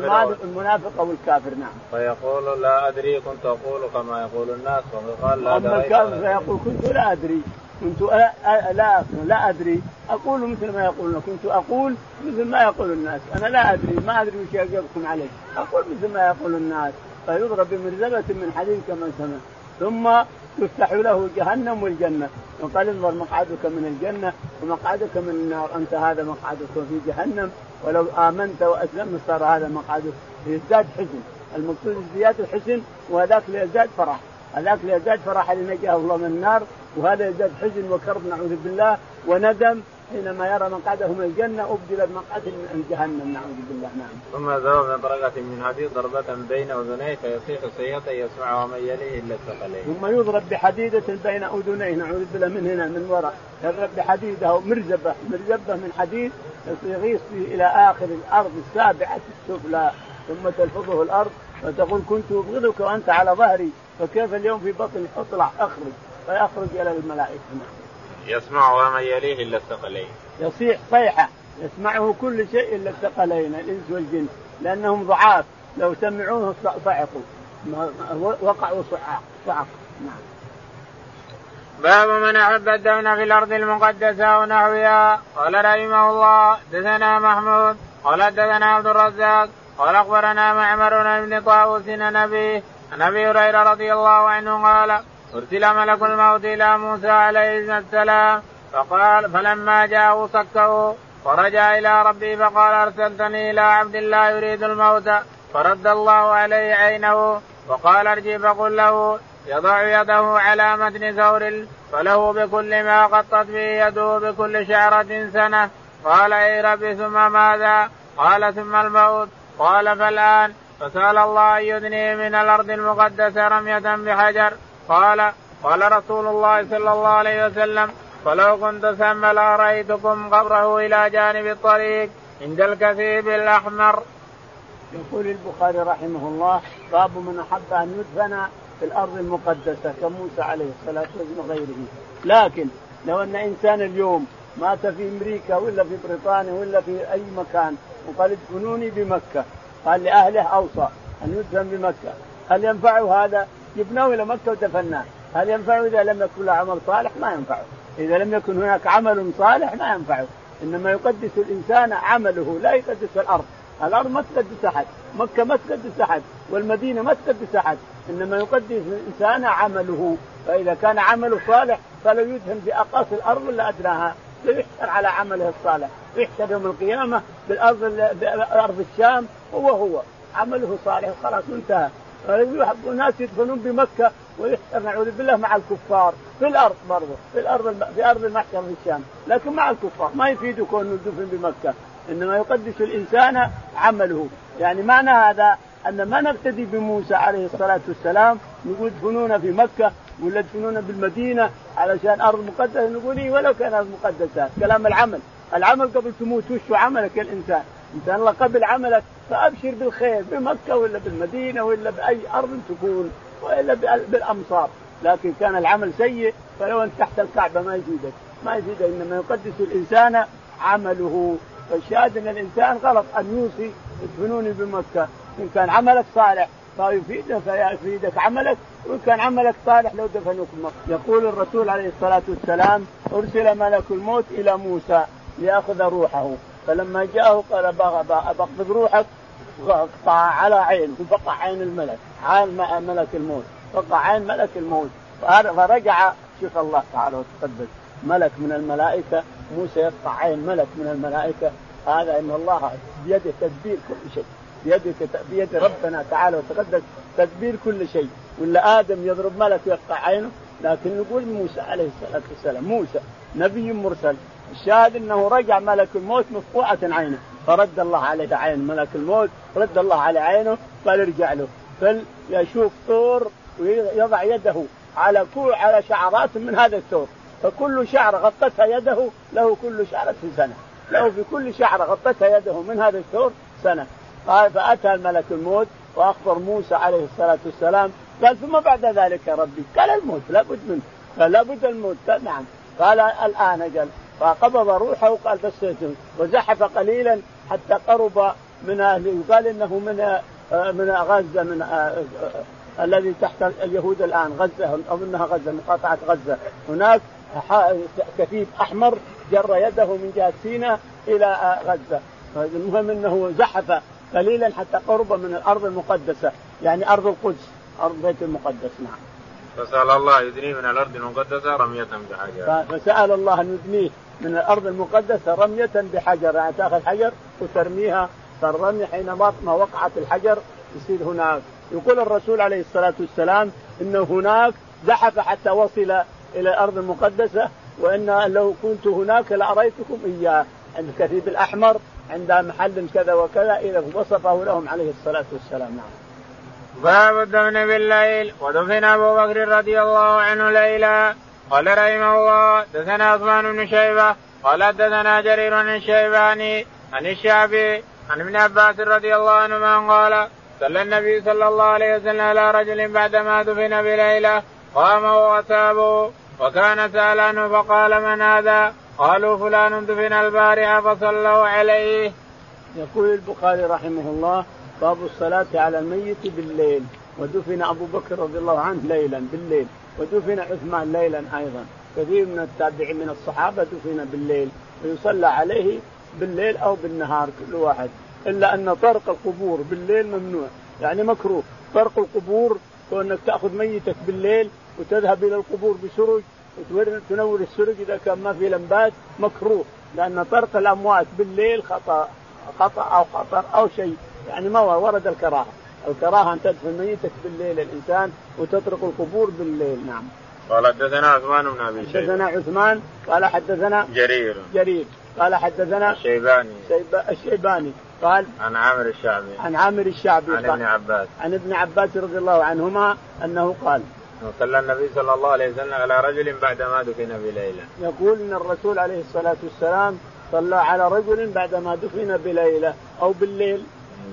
المنافق أو الكافر نعم. فيقول لا أدري كنت أقول كما يقول الناس وقال لا اما الكافر فيقول كنت لا أدري. كنت لا لا, لا أدري. أقول مثل ما يقولون. كنت أقول مثل ما يقول الناس. أنا لا أدري. ما أدري وش يجيبكم عليه. أقول مثل ما يقول الناس. فيضرب بمرزبة من حديد كما سمع. ثم تفتح له جهنم والجنة. وقال انظر مقعدك من الجنة ومقعدك من النار. أنت هذا مقعدك في جهنم. ولو آمنت وأسلمت صار هذا مقعدك. يزداد حزن. المقصود ازدياد الحزن وهذاك ليزداد فرح. هذاك ليزداد فرح اللي نجاه الله من النار. وهذا يزداد حزن وكرب نعوذ بالله. وندم حينما يرى مقعده من الجنة أبدل بمقعد من جهنم. نعوذ بالله نعم. ثم ضرب بطرقة من حديد ضربة بين أذنيه فيصيح صيحة يسمعها من يليه إلا الثقلين. ثم يضرب بحديدة بين أذنيه نعوذ بالله من هنا من وراء. يضرب بحديدة مرزبة مرزبة من حديد يغيص به إلى آخر الأرض السابعة السفلى ثم تلفظه الأرض وتقول كنت أبغضك وأنت على ظهري فكيف اليوم في بطني اطلع أخرج. فيخرج إلى الملائكة. يسمعه من يليه إلا الثقلين. يصيح صيحة يسمعه كل شيء إلا الثقلين الإنس والجن لأنهم ضعاف. لو سمعوه صعقوا. وقعوا صعق صعق. نعم. باب من أحب الدفن في الأرض المقدسة ونحوها. قال رحمه الله دثنا محمود. قال دثنا عبد الرزاق. قال أخبرنا معمر بن طاووس نبي عن أبي هريرة رضي الله عنه قال أرسل ملك الموت إلى موسى عليه السلام فقال فلما جاءه صكه ورجع إلى ربي فقال أرسلتني إلى عبد الله يريد الموت فرد الله عليه عينه وقال ارجع فقل له يضع يده على متن ثور فله بكل ما قطت به يده بكل شعرة سنة قال إي ربي ثم ماذا؟ قال ثم الموت قال فالآن فسأل الله أن يدني من الأرض المقدسة رمية بحجر قال قال رسول الله صلى الله عليه وسلم فلو كنت ثم لأرأيتكم قبره إلى جانب الطريق عند الكثيب الأحمر. يقول البخاري رحمه الله باب من أحب أن يدفن في الأرض المقدسة كموسى عليه الصلاة والسلام وغيره لكن لو أن إنسان اليوم مات في أمريكا ولا في بريطانيا ولا في أي مكان وقال ادفنوني بمكة قال لأهله أوصى أن يدفن بمكة هل ينفعه هذا؟ جبناه إلى مكة ودفناه هل ينفعه إذا لم يكن له عمل صالح؟ ما ينفعه. إذا لم يكن هناك عمل صالح ما ينفعه. إنما يقدس الإنسان عمله لا يقدس الأرض. الأرض ما تقدس أحد. مكة ما تقدس أحد. والمدينة ما تقدس أحد. إنما يقدس الإنسان عمله. فإذا كان عمله صالح فلو يدهن في اقاصي الأرض ولا أدناها يحشر على عمله الصالح. يحشر يوم القيامة بالأرض بارض الشام هو هو. عمله صالح خلاص انتهى. الناس يدخلون بمكة ويحشر نعوذ بالله مع الكفار في الأرض برضه في الأرض في أرض المحشر في الشام لكن مع الكفار ما يفيد كونه يدفن بمكة إنما يقدس الإنسان عمله. يعني معنى هذا أن ما نقتدي بموسى عليه الصلاة والسلام نقول ادفنونا في مكة ولا ادفنونا بالمدينة علشان أرض مقدسة؟ نقول إيه ولو كان أرض مقدسة. كلام العمل العمل قبل تموت وش عملك الإنسان؟ انت الله قبل عملك فأبشر بالخير بمكة ولا بالمدينة ولا بأي أرض تكون وإلا بالأمصار. لكن كان العمل سيء فلو أنت تحت الكعبة ما يفيدك ما يفيدك إنما يقدس الإنسان عمله. فالشاهد أن الإنسان غلط أن يوصي ادفنوني بمكة. إن كان عملك صالح فيفيدك فيفيدك عملك. وإن كان عملك صالح لو دفنوك بمكه يقول الرسول عليه الصلاة والسلام أرسل ملك الموت إلى موسى ليأخذ روحه. فلما جاءه قال بقبض روحك. قطع على عينه فقع عين الملك عين ملك الموت فقع عين ملك الموت. فرجع شوف الله تعالى وتقدس ملك من الملائكة موسى يقطع عين ملك من الملائكة. هذا إن الله بيده تدبير كل شيء بيده بيد ربنا تعالى وتقدس تدبير كل شيء. ولا آدم يضرب ملك يقطع عينه لكن نقول موسى عليه الصلاة والسلام موسى نبي مرسل. الشاهد انه رجع ملك الموت مفقوعة عينه. فرد الله عليه عين ملك الموت رد الله على عينه قال ارجع له. فليشوف ثور ويضع يده على كل على شعرات من هذا الثور فكل شعر غطتها يده له كل شعرة سنة. له في كل شعرة غطتها يده من هذا الثور سنة. قال فأتى الملك الموت وأخبر موسى عليه الصلاة والسلام. قال ثم بعد ذلك يا ربي قال الموت لابد منه. قال لابد الموت. قال نعم. قال الآن قال فقبض روحه وقال بس وزحف قليلا حتى قرب من يقال إنه من من غزة من الذي تحت اليهود الآن غزة اظنها غزة مقاطعة غزة. هناك كثيب أحمر جر يده من جهة سيناء إلى غزة. المهم إنه زحف قليلا حتى قرب من الأرض المقدسة يعني أرض القدس أرض بيت المقدس نعم. فسأل الله يدنيه من الأرض المقدسة رمية بحجر. فسأل الله أن يدنيه من الأرض المقدسة رمية بحجر يعني تأخذ حجر وترميها فالرمي حين ما وقعت الحجر يصير هناك يقول الرسول عليه الصلاة والسلام انه هناك زحف حتى وصل إلى الأرض المقدسة وإن لو كنت هناك لأريتكم إياه عند الكثيب الاحمر عند محل كذا وكذا إذا وصفه لهم عليه الصلاة والسلام نعم. باب الدفن بالليل ودفن أبو بكر رضي الله عنه ليلا قال رحمه الله دثنا عثمان بن شيبة قال دثنا جرير عن الشيباني عن الشعبي عن ابن عباس رضي الله عنهما قال صلى النبي صلى الله عليه وسلم على رجل بعدما دفن بليلة قام وغتابه وكان سأل عنه فقال من هذا؟ قالوا فلان دفن البارحة فصلوا عليه. يقول البخاري رحمه الله باب الصلاة على الميت بالليل. ودفن أبو بكر رضي الله عنه ليلا بالليل. ودفن عثمان ليلا أيضا. كثير من التابعين من الصحابة دفن بالليل. ويصلى عليه بالليل أو بالنهار كل واحد. إلا أن طرق القبور بالليل ممنوع. يعني مكروه. طرق القبور وأنك تأخذ ميتك بالليل وتذهب إلى القبور بسرج وتنور السرج إذا كان ما في لمبات مكروه. لأن طرق الأموات بالليل خطأ. خطأ أو خطر أو شيء. يعني ما ورد الكراهة. الكراهة أن تدفن ميتك بالليل الإنسان وتطرق القبور بالليل نعم. قال حدثنا عثمان بن أبي شيبة. حدثنا عثمان قال حدثنا جرير. جرير. قال حدثنا الشيباني. الشيباني. قال عن عامر الشعبي. عن عامر الشعبي. عن ابن عباس. عن ابن عباس رضي الله عنهما أنه قال صلى النبي صلى الله عليه وسلم على رجل بعدما دفن بليلة. يقول إن الرسول عليه الصلاة والسلام صلى على رجل بعدما دفن بليلة أو بالليل.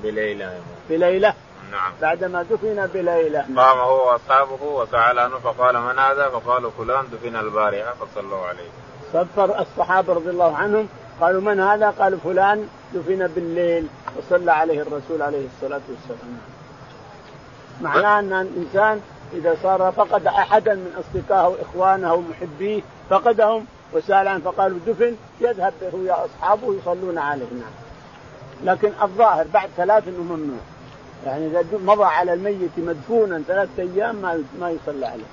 بليلة بليلة نعم بعدما دفن بليلة قام هو وأصحابه وسعى عنه فقال من هذا؟ فقالوا فلان دفن البارحة فصلوا عليه. صفر الصحابة رضي الله عنهم قالوا من هذا؟ قالوا فلان دفن بالليل وصلى عليه الرسول عليه الصلاة والسلام. معناه أن الإنسان إذا صار فقد احدا من أصدقائه وإخوانه ومحبيه فقدهم وسأل عنه فقالوا دفن يذهب هو يا أصحابه يصلون عليه نعم. لكن الظاهر بعد ثلاث إنه ممنوع. يعني إذا مضى على الميت مدفونا ثلاثة أيام ما ما يصلى عليه.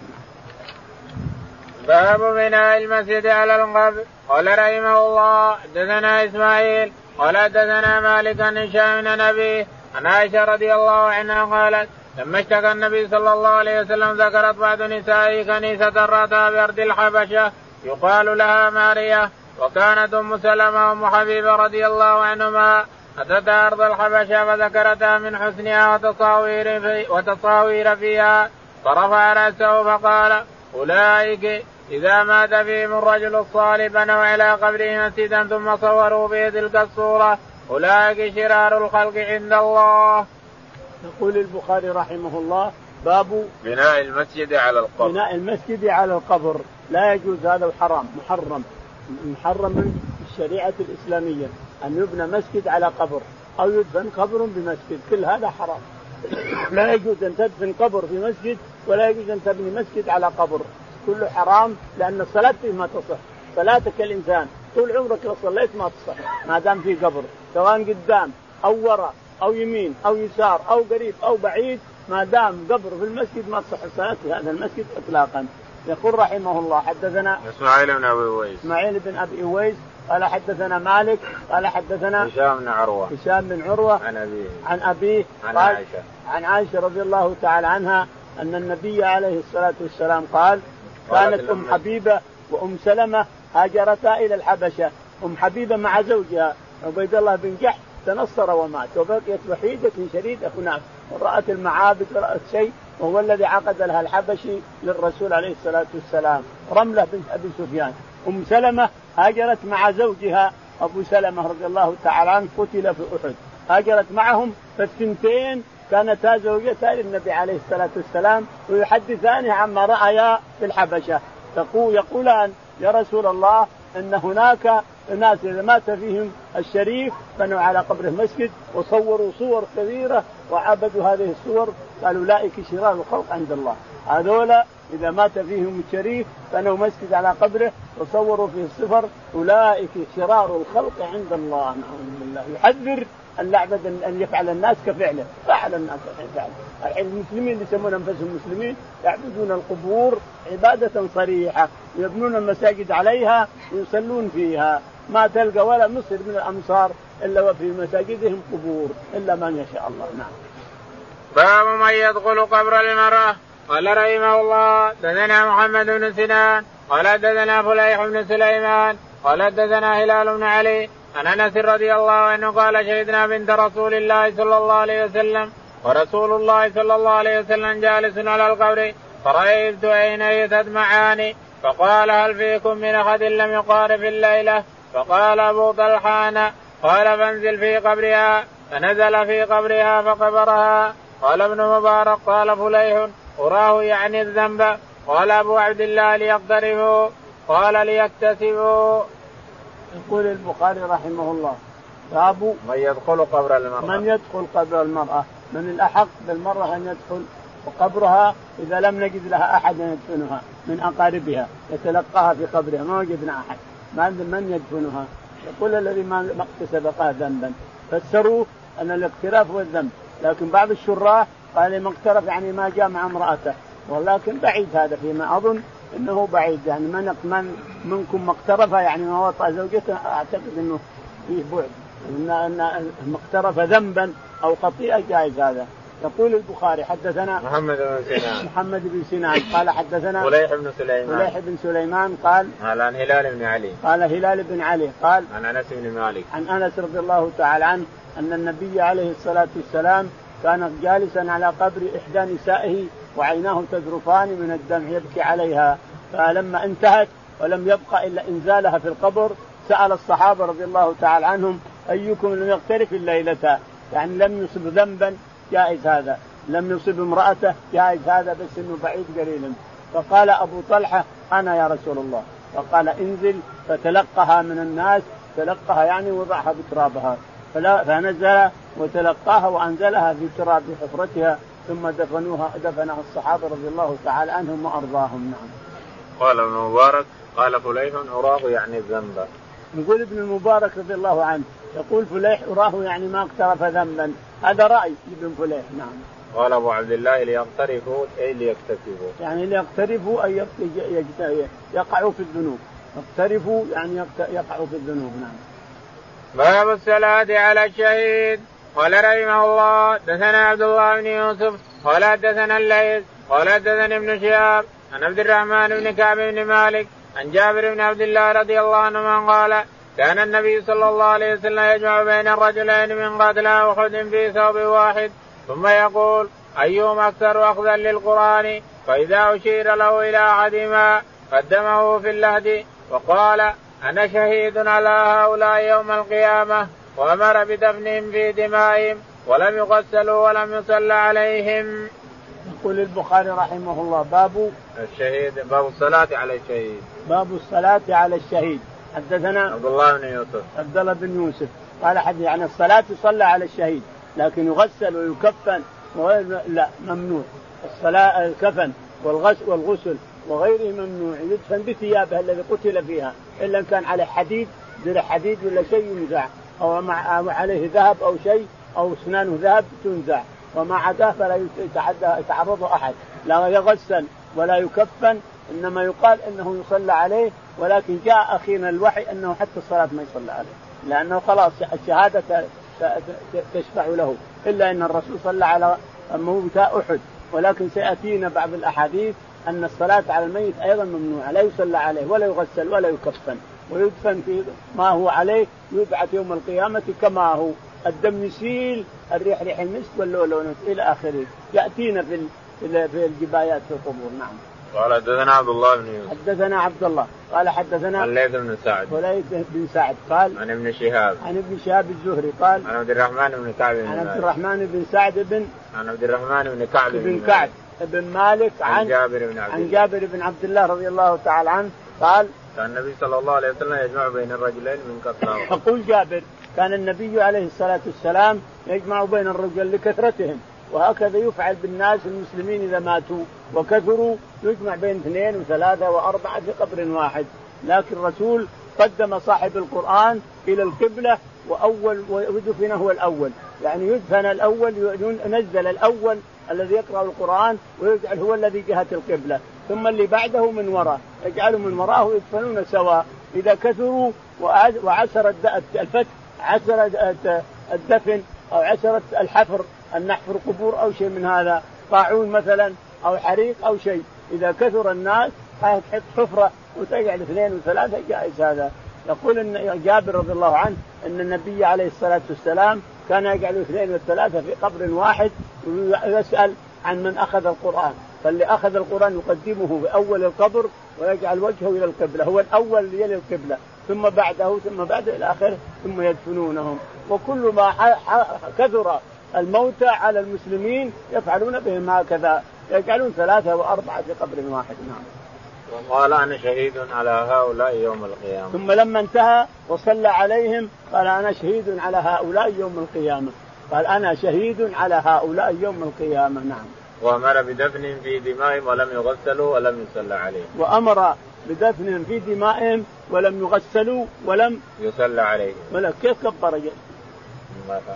باب بناء المسجد على القبر قال رحمه الله حدثنا إسماعيل قال حدثنا مالك عن هشام بن أبي عن عائشة رضي الله عنها قالت لما اشتكى النبي صلى الله عليه وسلم ذكرت بعض نسائه كنيسة رأتها بأرض الحبشة يقال لها ماريا وكانت أم سلمة وأم حبيبة رضي الله عنهما أتتها أرض الحبشة فذكرتها من حسنها وتصاوير, في وتصاوير فيها فرفع رأسه فقال أولئك إذا مات فيهم الرجل الصالح بنوا على قبره مسجدا ثم صوروا به تلك الصورة. أولئك شرار الخلق عند الله. يقول البخاري رحمه الله باب بناء المسجد على القبر. بناء المسجد على القبر. لا يجوز هذا حرام محرم محرم من الشريعة الإسلامية. أن يبنى مسجد على قبر أو يدفن قبر بمسجد كل هذا حرام. لا يجوز أن تدفن قبر في مسجد ولا يجوز أن تبني مسجد على قبر. كله حرام لأن الصلاة فيه ما تصح. صلاتك الإنسان طول عمرك لو صليت ما تصح ما دام في قبر. سواء قدام أو وراء أو يمين أو يسار أو قريب أو بعيد ما دام قبر في المسجد ما تصح الصلاة في هذا المسجد إطلاقا. يقول رحمه الله حدثنا إسماعيل بن أبي أويس. إسماعيل بن أبي أويس قال حدثنا مالك قال حدثنا هشام بن عروة. هشام بن عروة عن أبيه. عن أبيه عن عائشة. عن عائشة رضي الله تعالى عنها أن النبي عليه الصلاة والسلام قال كانت أم حبيبة وأم سلمة هاجرتا إلى الحبشة. أم حبيبة مع زوجها. عبيد الله بن جحش تنصر ومات. وبقيت وحيدة شريده هناك. ورات المعابد ورات شيء. وهو الذي عقد لها الحبشي للرسول عليه الصلاة والسلام. رملة بنت أبي سفيان. أم سلمة هاجرت مع زوجها أبو سلمة رضي الله تعالى عنه قتل في أحد. هاجرت معهم فالثنتين كانتا زوجتا للنبي عليه الصلاة والسلام ويحدثان عما رأيا في الحبشة. تقول يقولان يا رسول الله إن هناك ناس اذا مات فيهم الشريف بنوا على قبره مسجد وصوروا صور كبيرة وعبدوا هذه الصور قالوا اولئك شرار الخلق عند الله. هذولا إذا مات فيهم الشريف بنوا مسجد على قبره وصوروا فيه الصفر. أولئك شرار الخلق عند الله. نعوذ بالله. يحذر أن يعبد ان يفعل الناس كفعله. فعل الناس كفعله. الحين المسلمين اللي يسمون أنفسهم مسلمين يعبدون القبور عبادة صريحة. يبنون المساجد عليها ويصلون فيها. ما تلقى ولا مصر من الأمصار إلا وفي مساجدهم قبور إلا من يشاء الله. نعم. باب من يدخل قبر المرأة. قال رحمه الله دثنا محمد بن سنان قال دثنا فليح بن سليمان قال دثنا هلال بن علي عن أنس رضي الله عنه قال شهدنا بنت رسول الله صلى الله عليه وسلم ورسول الله صلى الله عليه وسلم جالس على القبر فرأيت عينيه تدمعان فقال هل فيكم من أحد لم يقارب الليلة؟ فقال أبو طلحان قال فانزل في قبرها فنزل في قبرها فقبرها قال ابن مبارك قال فليح أراه يعني الذنب. قال أبو عبد الله ليقترفوا. قال ليكتسبوا. يقول البخاري رحمه الله. باب من يدخل قبر المرأة. من يدخل قبر المرأة. من الأحق بالمرأة أن يدخل. وقبرها إذا لم نجد لها أحد يدفنها. من أقاربها. يتلقاها في قبرها. ما وجدنا أحد. ما من يدفنها. يقول الذي ما اكتسب ذنبا. فسروه أن الاقتراف هو الذنب. لكن بعض الشراح قال ما اقترف يعني ما جاء مع امرأته. ولكن بعيد هذا فيما أظن إنه بعيد. يعني من من منكم ما اقترف يعني ما وطأ زوجته أعتقد إنه فيه بعد. ان اقترف ذنبا أو خطيئه جائز هذا. يقول البخاري حدثنا محمد بن سنان. محمد بن سنان. قال حدثنا فليح بن سليمان. فليح بن سليمان قال قال عن هلال بن علي. قال هلال بن علي قال عن أنس بن مالك. عن أنس رضي الله تعالى عنه أن النبي عليه الصلاة والسلام كان جالسا على قبر إحدى نسائه وعيناه تذرفان من الدمع يبكي عليها. فلما انتهت ولم يبقى إلا إنزالها في القبر سأل الصحابة رضي الله تعالى عنهم أيكم لم يقترف الليلة؟ يعني لم يصب ذنبا جائز هذا. لم يصب امرأته جائز هذا بس إنه بعيد قليلا. فقال أبو طلحة أنا يا رسول الله. فقال انزل. فتلقها من الناس تلقها يعني وضعها بترابها. فنزل وتلقاها وأنزلها في تراب حفرتها ثم دفنوها دفنها الصحابة رضي الله تعالى عنهم وأرضاهم نعم. قال ابن مبارك قال فليح أراه يعني الذنب. يقول ابن المبارك رضي الله عنه يقول فليح أراه يعني ما اقترف ذنبا هذا رأي ابن فليح نعم. قال أبو عبد الله ليقترفوا أي ليكتسبوا. يعني ليقترفوا أي يقعوا في الذنوب. اقترفوا يعني يقعوا في الذنوب نعم. باب الصلاة على الشهيد. قال رحمه الله دثنا عبد الله بن يوسف قال دثنا الليث قال دثنا ابن شهاب عن عبد الرحمن بن كعب بن مالك عن جابر بن عبد الله رضي الله عنهما قال كان النبي صلى الله عليه وسلم يجمع بين الرجلين من قتلى أحد في ثوب واحد. ثم يقول أيهم أكثر اخذا للقرآن؟ فإذا أشير له إلى أحدهما قدمه في اللهد وقال أنا شهيد على هؤلاء يوم القيامة وأمر بدفنهم في دمائهم ولم يغسلوا ولم يصلى عليهم. يقول البخاري رحمه الله باب الشهيد باب الصلاة على الشهيد. باب الصلاة على الشهيد حدثنا عبد الله بن يوسف عبد الله بن يوسف قال حديث يعني الصلاة تصلى على الشهيد لكن يغسل ويكفن لا ممنوع الصلاة الكفن والغسل والغسل وغيره ممنوع يدفن بثيابه الذي قتل فيها إلا إن كان عليه حديد درع حديد ولا شيء ينزع. أو مع عليه ذهب أو شيء أو أسنانه ذهب تنزع. وما عداه فلا يتعرض أحد. لا يغسل ولا يكفن إنما يقال إنه يصلى عليه ولكن جاء اخينا الوحي إنه حتى الصلاة ما يصلى عليه. لأنه خلاص الشهادة تشفع له. إلا إن الرسول صلى على موتى أحد. ولكن سيأتينا بعض الأحاديث أن الصلاة على الميت أيضا ممنوعة لا يصلى عليه ولا يغسل ولا يكفن ويدفن في ما هو عليه يبعث يوم القيامة كما هو. الدم يسيل الريح ريح المسك واللؤلؤ إلى آخره. يأتينا في في الجبايات في القبور. نعم. قال حدثنا عبد الله بن يوسف. حدثنا عبد الله. قال حدثنا الليث بن سعد. وليث بن سعد قال عن ابن شهاب. عن ابن شهاب الزهري قال عن عبد الرحمن بن كعب بن عن عبد الرحمن بن سعد بن عن عبد الرحمن بن كعب بن كعب. بن مالك عن, عن جابر بن عبد عن جابر بن عبد الله رضي الله تعالى عنه قال كان النبي صلى الله عليه وسلم يجمع بين الرجلين من كثرة. يقول جابر كان النبي عليه الصلاة والسلام يجمع بين الرجل لكثرتهم وهكذا يفعل بالناس المسلمين إذا ماتوا وكثروا يجمع بين اثنين وثلاثة وأربعة في قبر واحد. لكن الرسول قدم صاحب القرآن إلى القبلة وأول ودفن هو الأول. يعني يدفن الأول ينزل الأول الذي يقرأ القرآن ويجعل هو الذي جهة القبلة. ثم اللي بعده من وراء. يجعله من وراءه ويدفنون سواء. إذا كثروا وعسر الفتح عسر الدفن أو عسرت الحفر أن نحفر قبور أو شيء من هذا. طاعون مثلا أو حريق أو شيء. إذا كثر الناس تحط حفرة وتجعل اثنين وثلاثة. جائز هذا. يقول ان جابر رضي الله عنه إن النبي عليه الصلاة والسلام كان يجعل اثنين وثلاثه في قبر واحد ويسأل عن من أخذ القرآن. فاللي أخذ القرآن يقدمه في أول القبر ويجعل وجهه إلى القبلة. هو الأول يلي القبلة ثم بعده ثم بعده إلى آخره ثم يدفنونهم. وكل ما كثر الموتى على المسلمين يفعلون بهم هكذا. يجعلون ثلاثة وأربعة في قبر واحد. نعم. وقال أنا شهيد على هؤلاء يوم القيامة. ثم لما انتهى وصلى عليهم قال أنا شهيد على هؤلاء يوم القيامة. قال أنا شهيد على هؤلاء يوم القيامة نعم. وأمر بدفنهم في دمائهم ولم يغسلوا ولم يصلى عليهم. وأمر بدفنهم في دمائهم ولم يغسلوا ولم يصلى عليهم. ولا كيف كبر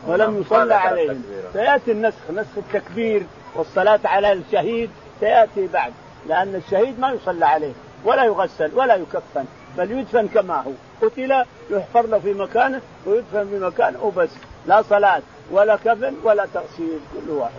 ولم يصلى عليهم. سيأتي النسخ نسخ التكبير والصلاة على الشهيد سيأتي بعد. لأن الشهيد ما يصلى عليه ولا يغسل ولا يكفن بل يدفن كما هو. قتل يحفر له في مكانه ويدفن في مكانه وبس. لا صلاة ولا كفن ولا تغسيل كل واحد.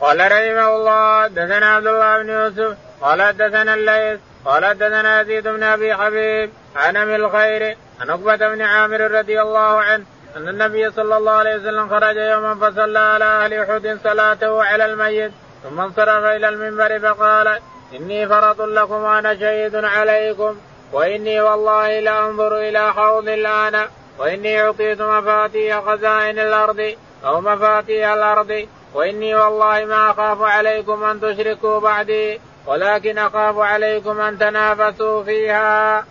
قال رحمه الله دثنا عبد الله بن يوسف قال دثنا الليث قال دثنا يزيد بن أبي حبيب عن أبي الخير عن عقبة بن عامر رضي الله عنه أن النبي صلى الله عليه وسلم خرج يوما فصلى على أهل أحد صلاته على الميت. ثم انصرف إلى المنبر فقال إني فرط لكم وأنا شهيد عليكم وإني والله لأنظر إلى حوض الآن وإني أعطيت مفاتيح خزائن الأرض أو مفاتيح الأرض وإني والله ما أخاف عليكم أن تشركوا بعدي ولكن أخاف عليكم أن تنافسوا فيها.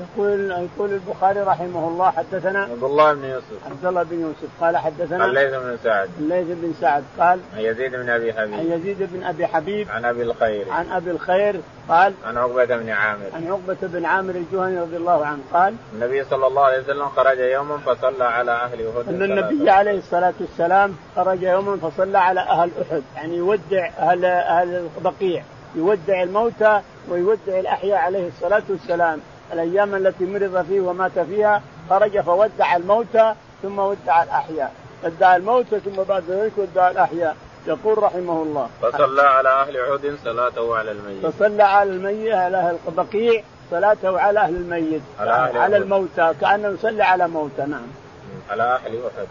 يقول يقول البخاري رحمه الله حدثنا عبد الله بن يوسف. عبد الله بن يوسف قال حدثنا الليث بن سعد. الليث بن سعد قال عن يزيد بن أبي عن حبيب يزيد بن أبي حبيب عن أبي الخير. عن أبي الخير قال عن عقبة بن عامر. عن عقبة بن عامر الجهني رضي الله عنه قال النبي صلى الله عليه وسلم خرج يوما فصلى على أهل أحد أن النبي عليه الصلاة والسلام خرج يوما فصلى على أهل أحد يعني يودع أهل أهل البقيع يودع الموتى ويودع الأحياء عليه الصلاة والسلام. الأيام التي مرض فيه ومات فيها خرج فودع الموتى ثم ودع الأحياء. ودع الموتى ثم بعد ذلك ودع الأحياء. يقول رحمه الله. فصلى على أهل احد صلاته على الميت. فصلى على الميت على أهل البقيع صلاته على أهل الميت. على أهل على. الموتى كأنه يصلي على موتى نعم. على أهل أحد.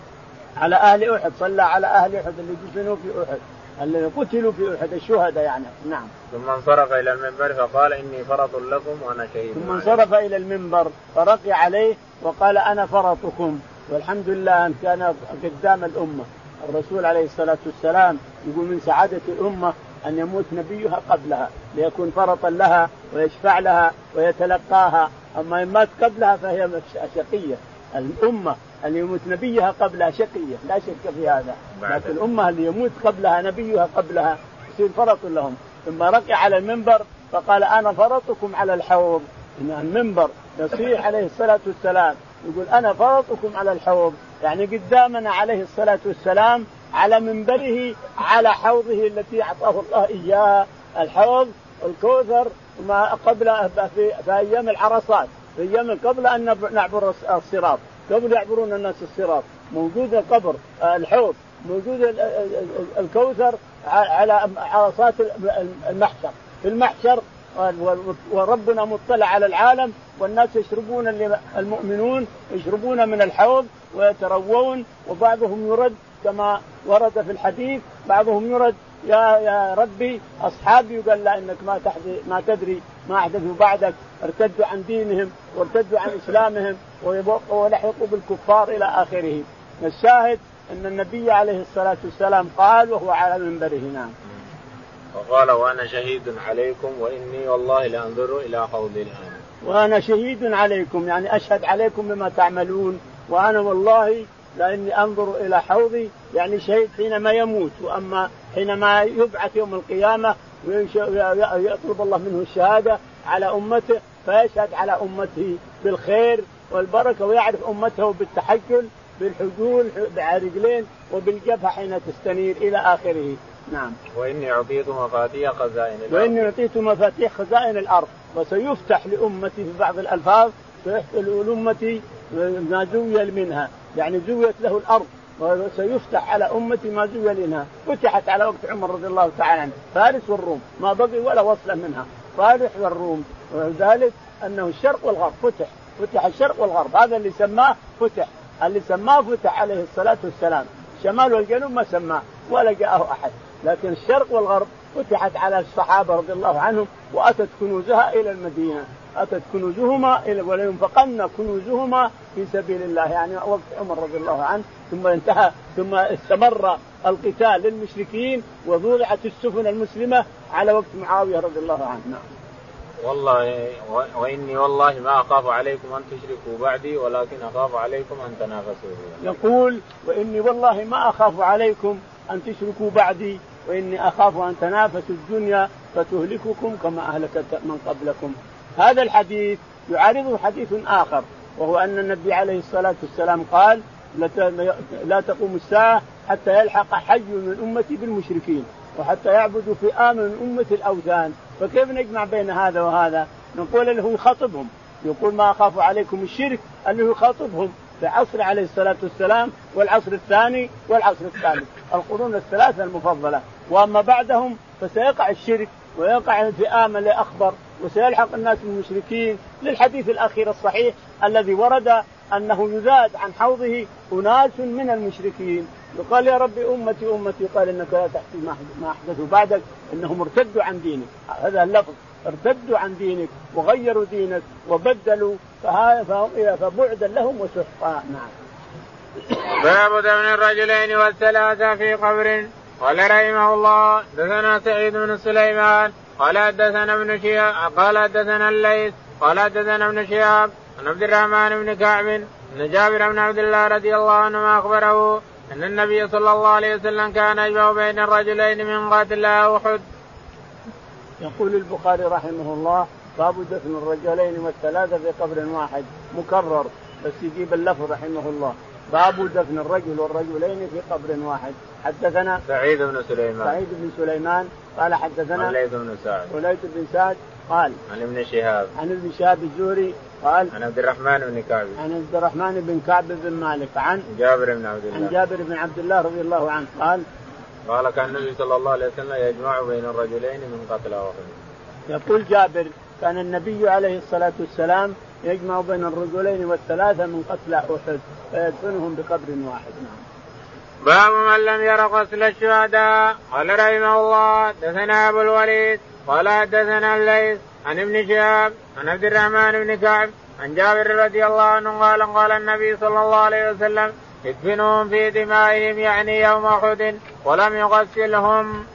على أهل أحد صلى على أهل أحد اللي دفنوا في أحد. اللي قتلوا في أحد الشهداء يعني. نعم. ثم انصرف إلى المنبر فقال إني فرط لكم وأنا شهيد ثم. انصرف إلى المنبر فرقي عليه وقال أنا فرطكم. والحمد لله أن كان قدام الأمة. الرسول عليه الصلاة والسلام يقول من سعادة الأمة أن يموت نبيها قبلها ليكون فرطا لها ويشفع لها ويتلقاها. أما إن مات قبلها فهي شقية. الأمة اللي يموت نبيها قبلها شقية. لا شك في هذا. لكن الأمة اللي يموت قبلها نبيها قبلها يصير فرط لهم. ثم رقي على المنبر فقال أنا فرطكم على الحوض. إن المنبر يصيح عليه الصلاة والسلام يقول أنا فرطكم على الحوض. يعني قدامنا عليه الصلاة والسلام على منبره على حوضه التي أعطاه الله اياها الحوض الكوثر ما قبل في, في أيام العرصات. في أيام قبل أن نعبر الص- الصراط. قبل يعبرون الناس الصراط. موجود القبر آه، الحوض. موجود ال- ال- ال- الكوثر على عرصات ال- المحشر. في المحشر وربنا مطلع على العالم والناس يشربون المؤمنون يشربون من الحوض ويتروون وبعضهم يرد كما ورد في الحديث بعضهم يرد يا يا ربي أصحابي. قال لا إنك ما ما تدري ما احدثوا بعدك ارتدوا عن دينهم وارتدوا عن إسلامهم ولحقوا بالكفار إلى آخره. الشاهد أن النبي عليه الصلاة والسلام قال وهو على منبره نعم. وقال وأنا شهيد عليكم وإني والله لأنظر إلى حوضي الآن. وأنا شهيد عليكم يعني أشهد عليكم بما تعملون وأنا والله لأني أنظر إلى حوضي يعني شهيد حينما يموت وأما حينما يبعث يوم القيامة ويطلب الله منه الشهادة على أمته فيشهد على أمته بالخير والبركة ويعرف أمته بالتحجل بالحجول برجلين وبالجبهه حين تستنير إلى آخره. نعم. وإني أعطيت مفاتيح خزائن الأرض. وإني أعطيت مفاتيح خزائن الأرض. وسيفتح لأمتي في بعض الألفاظ سيفتح لأمتي ما زوي منها. يعني زويت له الأرض وسيفتح على أمتي ما زوي منها. فتحت على وقت عمر رضي الله تعالى عنه فارس والروم ما بقي ولا وصلة منها. فارس والروم وذلك أنه الشرق والغرب فتح. فتح الشرق والغرب. هذا اللي سماه فتح. اللي سماه فتح عليه الصلاة والسلام. الشمال والجنوب ما سماه ولا جاءه أحد. لكن الشرق والغرب فتحت على الصحابة رضي الله عنهم وأتت كنوزها إلى المدينة أتت كنوزهما إلى ولينفقن كنوزهما في سبيل الله يعني وقت عمر رضي الله عنه ثم انتهى ثم استمر القتال للمشركين ووضعت السفن المسلمة على وقت معاوية رضي الله عنه نعم. والله وإني والله ما أخاف عليكم أن تشركوا بعدي ولكن أخاف عليكم أن تنافسوا. يقول وإني والله ما أخاف عليكم أن تشركوا بعدي وإني أخاف أن تنافسوا الدنيا فتهلككم كما أهلكت من قبلكم. هذا الحديث يعارضه حديث آخر وهو أن النبي عليه الصلاة والسلام قال لا تقوم الساعة حتى يلحق حي من أمتي بالمشركين وحتى يعبدوا فئام من أمة الأوثان فكيف نجمع بين هذا وهذا؟ نقول له يخاطبهم يقول ما أخاف عليكم الشرك انه يخاطبهم في عصر عليه الصلاة والسلام والعصر الثاني والعصر الثالث. القرون الثلاثة المفضلة. وأما بعدهم فسيقع الشرك ويقع الفئام اخبر وسيلحق الناس بالمشركين. للحديث الأخير الصحيح الذي ورد أنه يزاد عن حوضه أناس من المشركين. يقال يا ربي أمتي أمتي قال إنك لا تحكي ما احدثوا بعدك إنهم ارتدوا عن دينك. هذا اللفظ. ارتدوا عن دينك وغيروا دينك وبدلوا فهم- فبعدا لهم وسحقا. نعم. باب دفن الرجلين والثلاثة في قبر. قال رحمه الله دثنا سعيد بن سليمان. قال حدثنا ابن شهاب قال حدثنا الليث. قال حدثنا ابن شهاب عن عبد الرحمن بن كعب ان جابر بن عبد الله رضي الله عنهما أخبره أن النبي صلى الله عليه وسلم كان يجمع بين الرجلين من قاتل أحد. يقول البخاري رحمه الله باب دفن الرجلين والثلاثة في قبر واحد. مكرر بس يجيب اللفظ رحمه الله. باب دفن الرجل والرجلين في قبر واحد. حدثنا سعيد بن سليمان. سعيد بن سليمان. قال حدثنا الليث بن سعد. وليث بن سعد قال عن ابن شهاب. عن ابن شهاب الزهري قال عن عبد الرحمن بن كعب. عن عبد الرحمن بن كعب بن مالك. عن جابر بن عبد الله. عن جابر بن عبد الله رضي الله عنه قال قال كان النبي صلى الله عليه وسلم يجمع بين الرجلين من قتل واحد. يقول جابر كان النبي عليه الصلاة والسلام يجمع بين الرجلين والثلاثة من قتلى أحد فيدفنهم بقبر واحد. نعم. باب من لم ير غسل الشهداء. قال رحمه الله دثنا أبو الوليد قال حدثنا الليث عن ابن شهاب عن عبد الرحمن بن كعب عن جابر رضي الله عنه قال قال النبي صلى الله عليه وسلم ادفنوهم في دمائهم يعني يوم أحد ولم يغسلهم.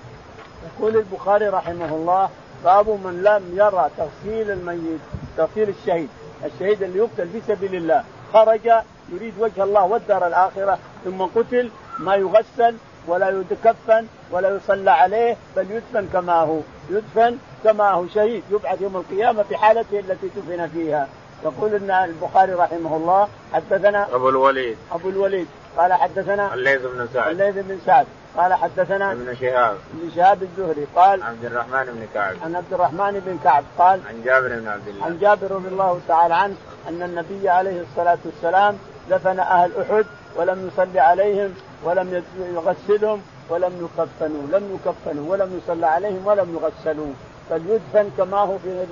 يقول البخاري رحمه الله باب من لم يرى تغسيل الميت تغسيل الشهيد. الشهيد اللي يقتل في سبيل الله. خرج يريد وجه الله والدار الآخرة ثم قتل ما يغسل ولا يتكفن ولا يصلى عليه بل يدفن كما هو. يدفن كما هو شهيد. يبعث يوم القيامة في حالته التي دفن فيها. يقول إن البخاري رحمه الله حدثنا أبو الوليد. أبو الوليد. قال حدثنا الليث بن سعد. الليث بن سعد. قال حدثنا ابن شهاب. ابن شهاب الزهري. قال عبد الرحمن بن كعب. عن عبد الرحمن بن كعب. قال عن جابر بن عبد الله. عن جابر رضي الله تعالى عنه أن النبي عليه الصلاة والسلام دفن أهل أحد ولم يصلي عليهم ولم يغسلهم ولم يكفنوا. لم يكفنوا ولم يصلى عليهم ولم يغسلوا. بل يدفن كما هو في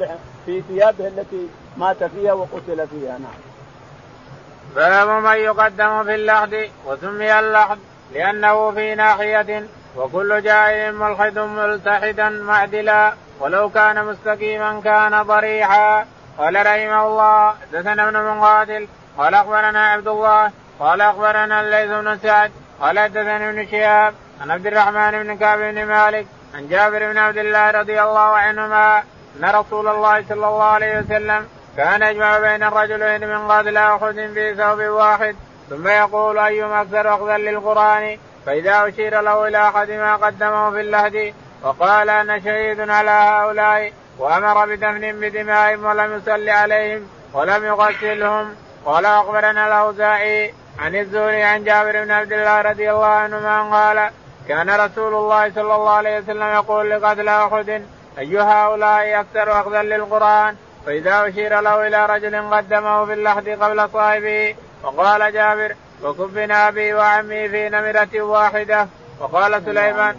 في ثيابه التي مات فيها وقتل فيها نعم. باب من يقدم في اللحد وسمي اللحد لأنه في ناحية وكل جائر ملحد ملتحدا معدلا ولو كان مستقيما كان ضريحا قال رحمه الله حدثنا ابن مقاتل قال أخبرنا عبد الله قال أخبرنا الليث بن سعد قال حدثني ابن شهاب عن عبد الرحمن بن كعب بن مالك عن جابر بن عبد الله رضي الله عنهما أن رسول الله صلى الله عليه وسلم كان يجمع بين الرجلين من قتل أحد في ثوب واحد. ثم يقول أيما أكثر اخذا للقرآن؟ فإذا أشير له إلى أحد ما قدمه في اللهد وقال أنا شهيد على هؤلاء وأمر بدفن بدمائهم ولم يصل عليهم ولم يغسلهم. قال أخبرنا الأوزاعي عن الزهري عن جابر بن عبد الله رضي الله عنهما قال كان رسول الله صلى الله عليه وسلم يقول لقتل أحد اي هؤلاء أكثر اخذا للقرآن فإذا أشير له إلى رجل قدمه في اللحد قبل صاحبه وقال جابر وكبنا أبي وعمي في نمرة واحدة وقال سليمان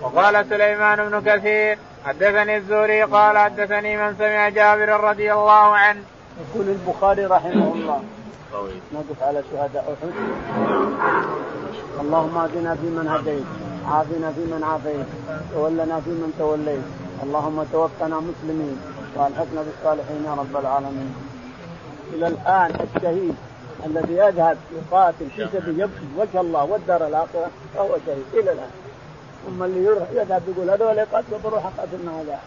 وقال سليمان بن كثير حدثني الزهري قال حدثني من سمع جابر رضي الله عنه. يقول البخاري رحمه الله نقف على شهداء أحد. اللهم اهدنا فيمن هديت عافنا فيمن عافيت تولنا فيمن توليت. اللهم توفنا مسلمين وألحقنا بالصالحين يا رب العالمين. إلى الآن الشهيد الذي يذهب يقاتل في سبيل يبكي وجه الله والدار الآخرة فهو شهيد. إلى الآن. ثم اللي يذهب يقول هذول يقاتلوا بروح قاتلنا هذا